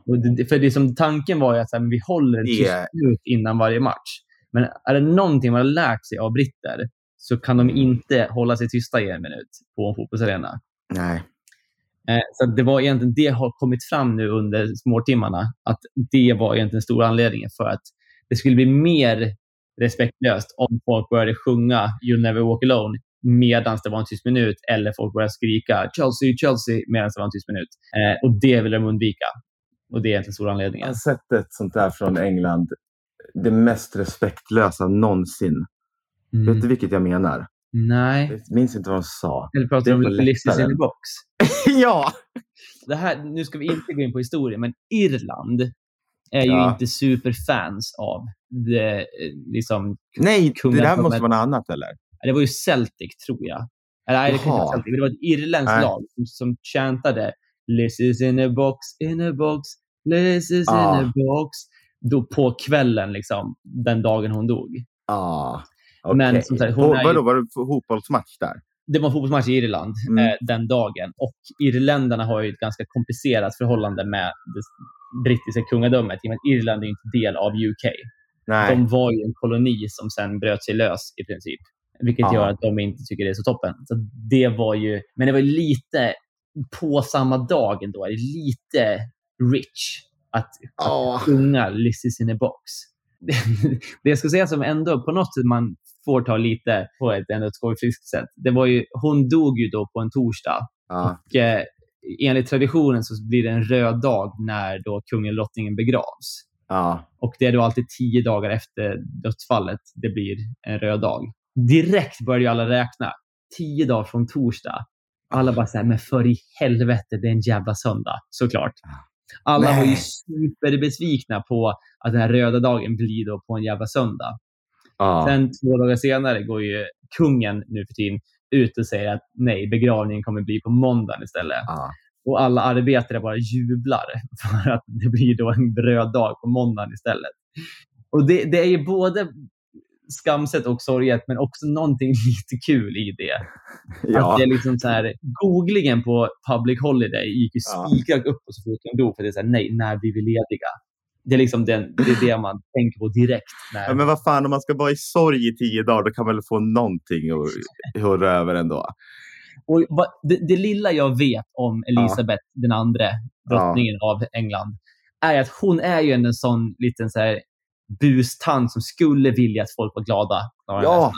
Och det, för det som tanken var ju att så här, vi håller en tyst minut innan varje match. Men är det någonting man har lärt sig av britter så kan de inte hålla sig tysta i en minut på en fotbollsarena. Nej. Eh, Så det var egentligen det har kommit fram nu under småtimmarna. Att det var egentligen stora anledningen för att det skulle bli mer respektlöst om folk började sjunga You'll never walk alone medan det var en tyst minut eller folk började skrika Chelsea, Chelsea medan det var en tyst minut. Eh, och det vill de undvika. Och det är egentligen stora Jag anledningen. har sett ett sånt där från England. Det mest respektlösa någonsin. Vet du Mm. vilket jag menar? Nej. Jag minns inte vad de sa. Eller pratar du om Lizzie's in the box? ja! Det här, nu ska vi inte gå in på historien, men Irland är ju Ja. inte superfans av det, eh, liksom, Nej, det där måste vara något annat eller? Det var ju Celtic, tror jag. Eller nej, det kanske var Celtic, men det var ett irländskt Nej. lag som, som chantade Liz is in a box, in a box, Liz is Ah. in a box. Då på kvällen, liksom, den dagen hon dog. Ja. Men okej. som sagt, hon är ju- var det fotbollsmatch där? Det var en fotbollsmatch i Irland Mm. eh, den dagen. Och irländarna har ju ett ganska komplicerat förhållande med det brittiska kungadömet. I Irland är ju inte del av UK. Nej. De var ju en koloni som sen bröt sig lös i princip. Vilket Ja. gör att de inte tycker det är så toppen. Så det var ju, men det var lite på samma dag ändå, lite rich att, Ja. att sjunga Liz is in a box. det jag skulle säga som ändå på något sätt man får ta lite på ett ändå skojfriskt sätt. Det var ju, hon dog ju då på en torsdag. Ja. Och, eh, enligt traditionen så blir det en röd dag när då kungen och drottningen begravs. Ja. Och det är då alltid tio dagar efter dödsfallet det blir en röd dag. Direkt börjar ju alla räkna. Tio dagar från torsdag. Alla bara säger men för i helvete, det är en jävla söndag. Såklart. Alla var ju Nej. superbesvikna på att den här röda dagen blir då på en jävla söndag. Ja. Sen två dagar senare går ju kungen nu för tiden ut och säger att nej, begravningen kommer bli på måndagen istället. Ja. Och alla arbetare bara jublar för att det blir då en röd dag på måndagen istället. Och det, det är ju både skamset och sorget, men också någonting lite kul i det. Att Ja. det är liksom så här, googlingen på public holiday gick ju Ja. spikrak upp så fort de dog. För det är så här, nej, när blir vi lediga? Det är liksom den, det, är det man tänker på direkt. När, ja. Men vad fan, om man ska vara i sorg i tio dagar, då kan man väl få någonting att hurra över ändå. Och vad, det, det lilla jag vet om Elisabeth den andre, drottningen av England, är att hon är ju en sån liten så här bustant som skulle vilja att folk var glada. de Ja,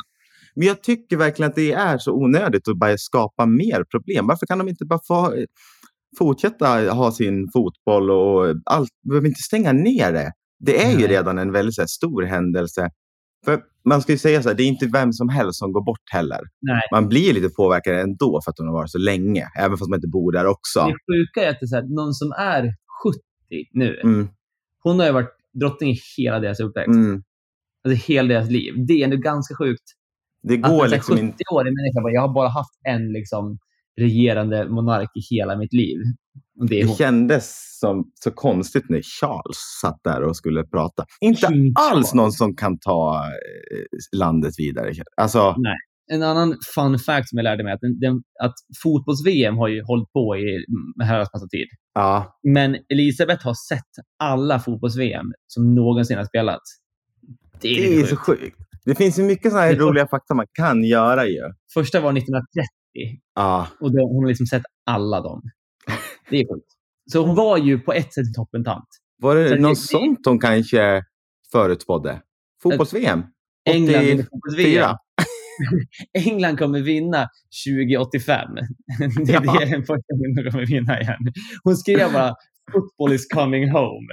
men jag tycker verkligen att det är så onödigt att bara skapa mer problem. Varför kan de inte bara få eh, fortsätta ha sin fotboll och allt? behöver inte stänga ner det. Det är ju Nej. redan en väldigt här, stor händelse. För man ska ju säga så här, det är inte vem som helst som går bort heller. Nej. Man blir lite påverkad ändå för att hon har varit så länge, även fast man inte bor där också. Det sjuka är att det är här, någon som är 70 nu, Mm, hon har ju varit drottning i hela deras uppväxt. mm. Alltså hela deras liv. Det är ändå ganska sjukt. Det Att går en liksom 70 inte. årig människa bara, jag har bara haft en liksom, regerande monark i hela mitt liv. Det Det kändes som så konstigt när Charles satt där och skulle prata. Inte King alls Charles. någon som kan ta eh, landet vidare. Alltså, En annan fun fact som jag lärde mig är att, den, att fotbolls-VM har ju hållit på i herrans massa tid. ja. Men Elisabeth har sett alla fotbolls-VM som någonsin har spelats. Det är, Det är så sjukt. Det finns ju mycket sådana här Det roliga fakta man kan göra ju. Första var 1930 Ja, och då, hon har liksom sett alla dem. Det är sjukt. Så hon var ju på ett sätt en toppentant. var det det- något det- sånt hon kanske förutspådde? Fotbolls-VM? England vinner 84. fotbolls-VM. England kommer vinna 2085. Det är Ja. det den första hon kommer vinna igen. Hon skrev bara “Football is coming home”.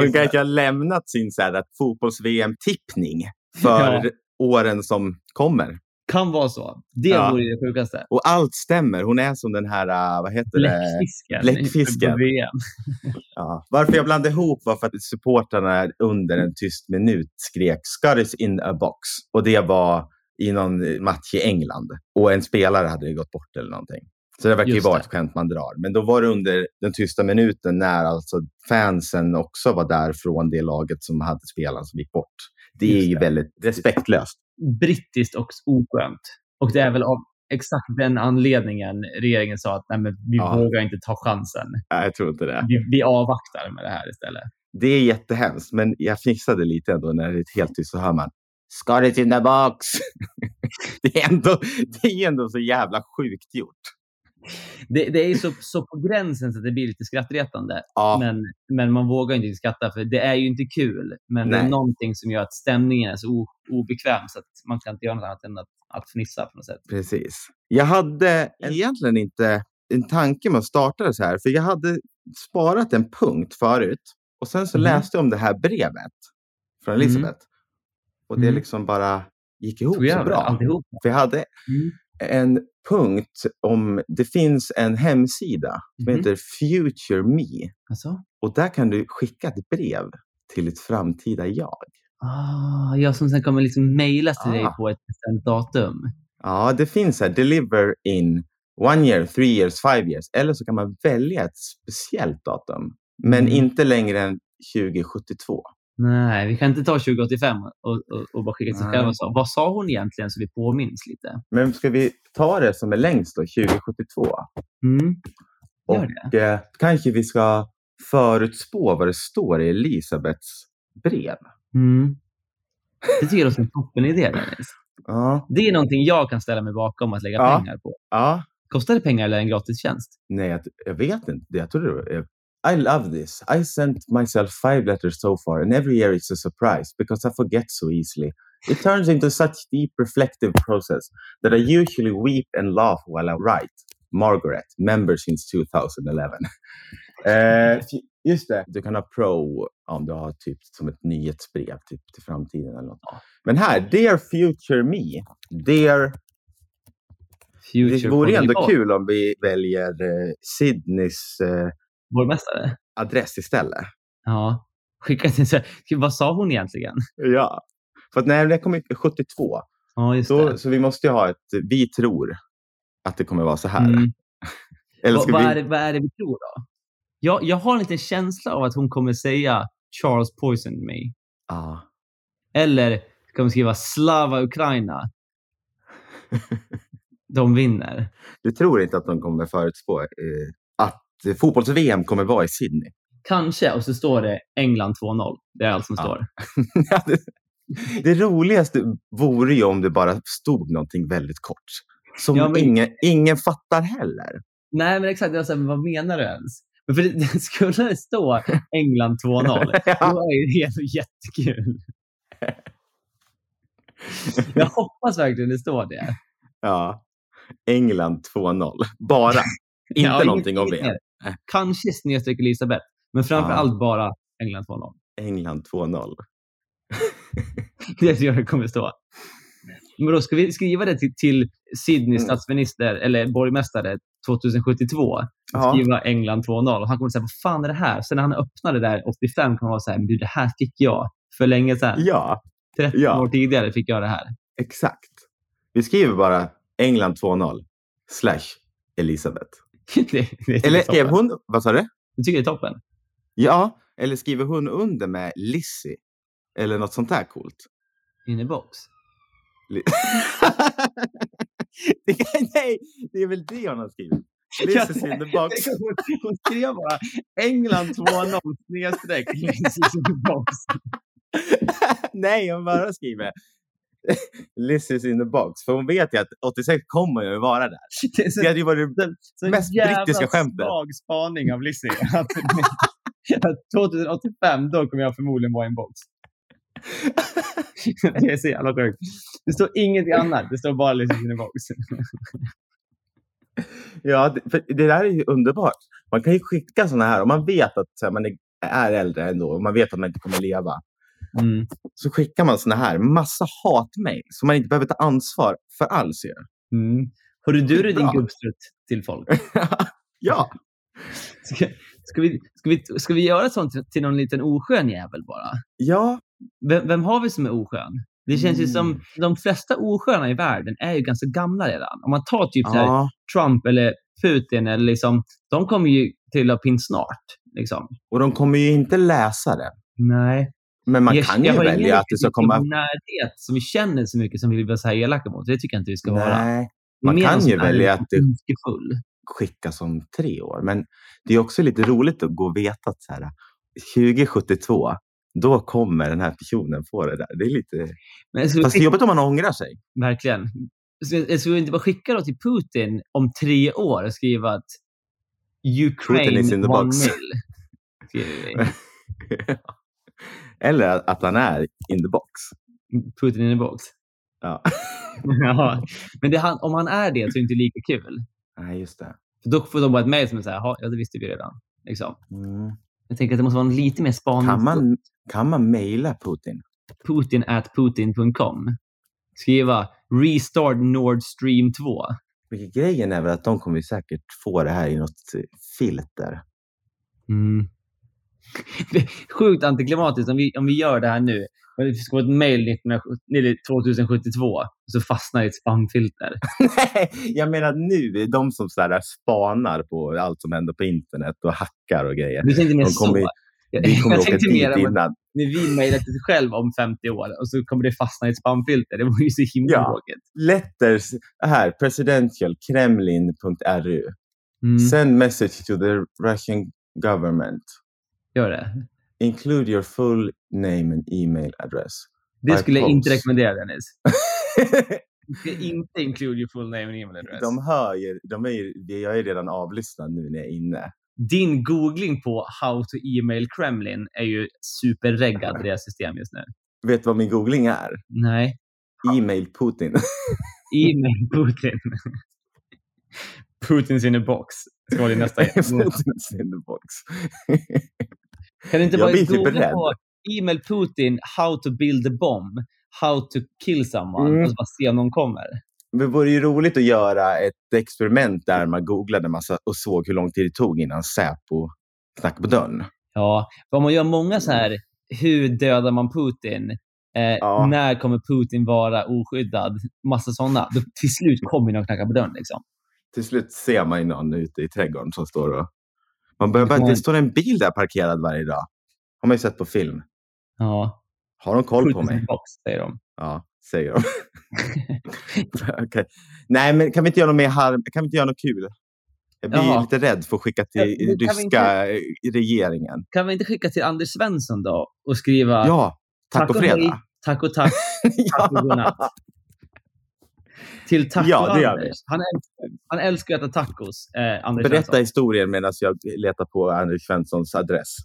Hon kanske har lämnat sin fotbolls-VM-tippning för Ja. åren som kommer. Kan vara så. Det Ja. vore det sjukaste. Och allt stämmer. Hon är som den här, äh, vad heter det? Bläckfisken. Bläckfisken. på VM. Ja. Varför jag blandade ihop var för att supportrarna under en tyst minut skrek “Scottish in a box” och det var i någon match i England. Och en spelare hade gått bort eller någonting. Så det verkar ju vara det. ett skämt man drar. Men då var det under den tysta minuten när alltså fansen också var där från det laget som hade spelaren som gick bort. Det är Just ju det. väldigt respektlöst. Brittiskt och oskönt. Och det är väl av exakt den anledningen regeringen sa att Nej, men vi Ja. vågar inte ta chansen. Nej, jag tror inte det. Vi, vi avvaktar med det här istället. Det är jättehemskt, men jag fnissade lite ändå när det är helt tyst så hör man Scottish in the box. det, är ändå, det är ändå så jävla sjukt gjort. Det, det är så, så på gränsen så att det blir lite skrattretande. Ja, Men, men man vågar inte skratta för det är ju inte kul. Men det är Nej. någonting som gör att stämningen är så o, obekväm så att man kan inte göra något annat än att, att fnissa på något sätt. precis. Jag hade egentligen inte en tanke med att starta det så här, för jag hade sparat en punkt förut och sen så Mhm. läste jag om det här brevet från Mm. Elisabeth. Och det Mm. liksom bara gick ihop så bra. alltihop? För jag hade Mm. En punkt om, det finns en hemsida som Mhm. heter Future Me. Alltså? Och där kan du skicka ett brev till ett framtida jag. Ah, jag som sen kommer liksom mejlas till dig Ah. på ett bestämt datum. Ja, det finns här, deliver in one year, three years, five years. Eller så kan man välja ett speciellt datum. Men Mm. inte längre än 2072. Nej, vi kan inte ta 2085 och, och, och bara skicka till Nej. själva. och. Vad sa hon egentligen så vi påminns lite? Men ska vi ta det som är längst då, 2072? Mm. Och eh, kanske vi ska förutspå vad det står i Elisabeths brev. Mm. Det tycker jag låter som en toppenidé, Dennis. Ja, Det är någonting jag kan ställa mig bakom att lägga Ja. pengar på. ja. Kostar det pengar eller är det en gratis tjänst? Nej, jag, jag vet inte. Jag tror det var, I love this. I sent myself five letters so far, and every year it's a surprise because I forget so easily. It turns into such deep reflective process that I usually weep and laugh while I write. Margaret, member since 2011. eh, just det, du kan ha pro om du har typ som ett nyhetsbrev typ, till framtiden eller något. Men här, Dear Future Me. Dear Future det vore ändå kul om vi väljer eh, Sydneys eh, Borgmästare? adress istället. Ja. Skicka till så Vad sa hon egentligen? Ja. För att när det kommer 72, Ja, just då, så vi måste ju ha ett, vi tror att det kommer vara så här. Mm. Eller ska vad, vi, är det, vad är det vi tror då? Jag, jag har en liten känsla av att hon kommer säga Charles poisoned me. Ja. Eller ska hon skriva Slava Ukraina? De vinner. Du tror inte att de kommer förutspå eh, fotbolls-VM kommer vara i Sydney? Kanske. Och så står det England 2-0. Det är allt som Ja. står. Det, det roligaste vore ju om det bara stod någonting väldigt kort. Som Ja, men- ingen, ingen fattar heller. Nej, men exakt. Jag men vad menar du ens? Men för det, skulle det stå England 2-0, då ja. är det helt jättekul. Jag hoppas verkligen det står det. ja. England 2-0. Bara. Inte Ja, någonting om VM. mer. Kanske snedstreck Elisabeth, men framför Ja. allt bara England 2-0. England 2-0. Det tror jag det kommer stå. Men då ska vi skriva det till, till Sydneys Mm. statsminister eller borgmästare 2072. Ja. Skriva England 2-0. Och han kommer säga, vad fan är det här? Sen när han öppnar det där 85 kommer han vara så här, men du det här fick jag för länge sedan. Ja, 13 ja. år tidigare fick jag det här. exakt. Vi skriver bara England 2-0 slash Elisabeth. det, det Eller skrev hon, vad sa du? Du tycker det är toppen? Ja, eller skriver hon under med Lizzie? Eller något sånt där coolt. In i box? Li- det, kan- nej, det är väl det hon har skrivit. Lizzie in the box. Hon, skrev bara England 2-0 snedstreck in the box. Nej, hon bara skriver Liz is in the box. För hon vet ju att 86 kommer ju vara där. Det så, Det hade ju varit så, så mest brittiska skämtet. svag spaning av Lizzie. Att, att 2085, då kommer jag förmodligen vara i en box. det är så jävla sjukt. Det står ingenting annat. Det står bara Lizzie in a box. Ja, det, för det där är ju underbart. Man kan ju skicka såna här, om man vet att här, man är, är äldre ändå och man vet att man inte kommer leva. Mm. Så skickar man såna här, massa hatmejl som man inte behöver ta ansvar för alls. Ju. Mm. Hörru, du är din gubbstrutt till folk. ja, Ska, ska, vi, ska, vi, ska vi göra sånt till, någon liten oskön jävel bara? ja, Vem, vem har vi som är oskön? Det känns ju som Mm. de flesta osköna i världen är ju ganska gamla redan. Om man tar typ ja. Trump eller Putin, eller liksom, de kommer ju till att pin snart. Liksom. Och de kommer ju inte läsa det. Nej. Men man Jag- kan ju jag välja att det ska komma... närhet som vi känner så mycket som vi vill vara så här elaka mot. Det tycker jag inte vi ska vara. Nej, är man kan ju välja att det skickas om tre år. Men det är också lite roligt att gå och veta att så här, 2072, då kommer den här personen få det där. Det är lite... Men Fast det är jobbigt om man ångrar sig. Verkligen. Ska vi inte bara skicka då till Putin om tre år och skriva att Ukraine Putin is in the box. Eller att- han är in the box. Putin in the box. Ja. ja. Men det, om han är det så är det inte lika kul. Nej, just det. För då får de bara ett mejl som är så här, "Ja, det visste vi redan. Liksom. Mm. Jag tänker att det måste vara en lite mer spaning. Kan, man, kan man mejla Putin? Putin at putin.com. Skriva restart Nord Stream 2. Vilket grejen är väl att de kommer säkert få det här i något filter. Mm. Sjukt antiklimatiskt om vi, om vi gör det här nu. Det ska vara ett mejl 1970 eller 2072 och så fastnar i ett spamfilter. Nej, jag menar nu, de som så här spanar på allt som händer på internet och hackar och grejer. Du tänkte mer så. Jag, vi kommer jag åka tänkte dit mer om att innan. när vi mejlar till själv om 50 år och så kommer det fastna i ett spamfilter. Det vore ju så himla Ja. tråkigt. Letters, här, presidential, kremlin.ru. Mm, Send message to the Russian government. Gör det. Include your full name and email address. Det skulle jag inte rekommendera Dennis. Du inte include your full name and email address. de hör ju, de är ju, jag är redan avlyssnad nu när jag är inne. Din googling på how to email Kremlin är ju superreggad i deras system just nu. Vet du vad min googling är? Nej. E-mail Putin. E-mail Putin. Putin's in a box. Ska vara din nästa. Putin's in the box. Kan du inte bara googla på e-mail Putin, how to build a bomb, how to kill someone Mm. och så bara se om någon kommer? Det vore ju roligt att göra ett experiment där man googlade massa och såg hur lång tid det tog innan Säpo knackade på dörren. Ja, om man gör många så här, hur dödar man Putin? Eh, Ja. När kommer Putin vara oskyddad? Massa sådana. Då till slut kommer någon knacka på dörren. Liksom. Till slut ser man ju någon ute i trädgården som står och... Man bara, Ja. det står en bil där parkerad varje dag. Har man ju sett på film. Ja. Har de koll på mig? box, säger de. Ja, säger de. Okej. Nej, men kan vi inte göra något mer harm? Kan vi inte göra något kul? Jag blir Jaha. lite rädd för att skicka Ja, till vi ryska eh, regeringen. Kan vi inte skicka till Anders Svensson då och skriva Ja, tack, och hej, fredag. tack och tack, tack och godnatt. Till Taco Ja, det. Anders. Han, älskar, han älskar att äta tacos, eh, Anders Berätta Svensson. historien medan jag letar på Anders Svenssons adress.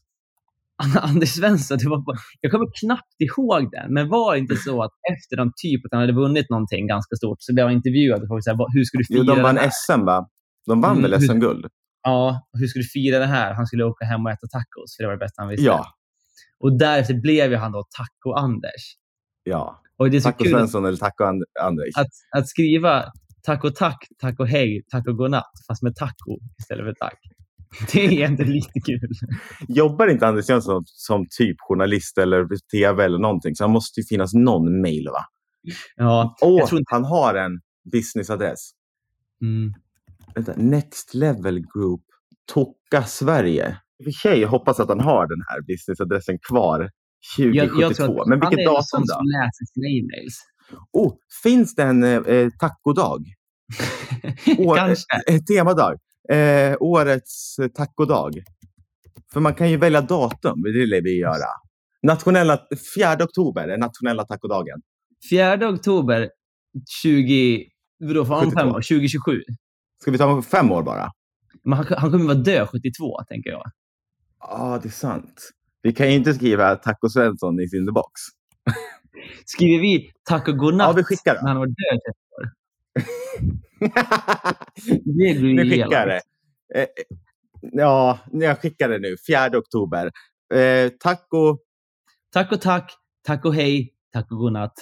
Anders Svensson, det var jag kommer knappt ihåg den, men var det inte så att efter de typ att han hade vunnit någonting ganska stort så blev han intervjuad och folk sa hur ska du fira Jo, de vann? SM, va? De vann Mm, väl SM-guld? Ja, hur skulle du fira det här? Han skulle åka hem och äta tacos, för det var det bästa han visste. Ja, Och därefter blev han då Taco-Anders. ja. Och det är så Tack och kul Svensson eller tack och And- Anders. att, att skriva tack och tack, tack och hej, tack och godnatt, fast med taco istället för tack. Det är ändå lite kul. Jobbar inte Anders Svensson som typ journalist eller tv eller någonting? Så han måste ju finnas någon mail, va? Ja, inte... han har en businessadress. Mm. Vänta, Next Level Group, Tokka Sverige. I och för sig hoppas att han har den här businessadressen kvar 2072. Jag, jag tror att Men han vilket datum sån då? som läser sina e-mails. Oh, finns det en eh, tacodag? År, Kanske. Eh, temadag. Eh, årets eh, tacodag. För man kan ju välja datum, det vill vi göra. Nationella, 4 oktober är nationella tacodagen. 4 oktober 20... Vadå, om 72. fem år? 2027? Ska vi ta fem år bara? Men han, han kommer vara död 72, tänker jag. Ja, det är sant. Vi kan ju inte skriva Taco Svensson i sin box. Skriver vi tack och godnatt Ja, vi skickar när då. han var död 30 år? Det blir ju skickar det. Eh, Ja, jag skickar det nu. 4 oktober. Eh, taco. Tack och tack, tack och hej, tack och godnatt.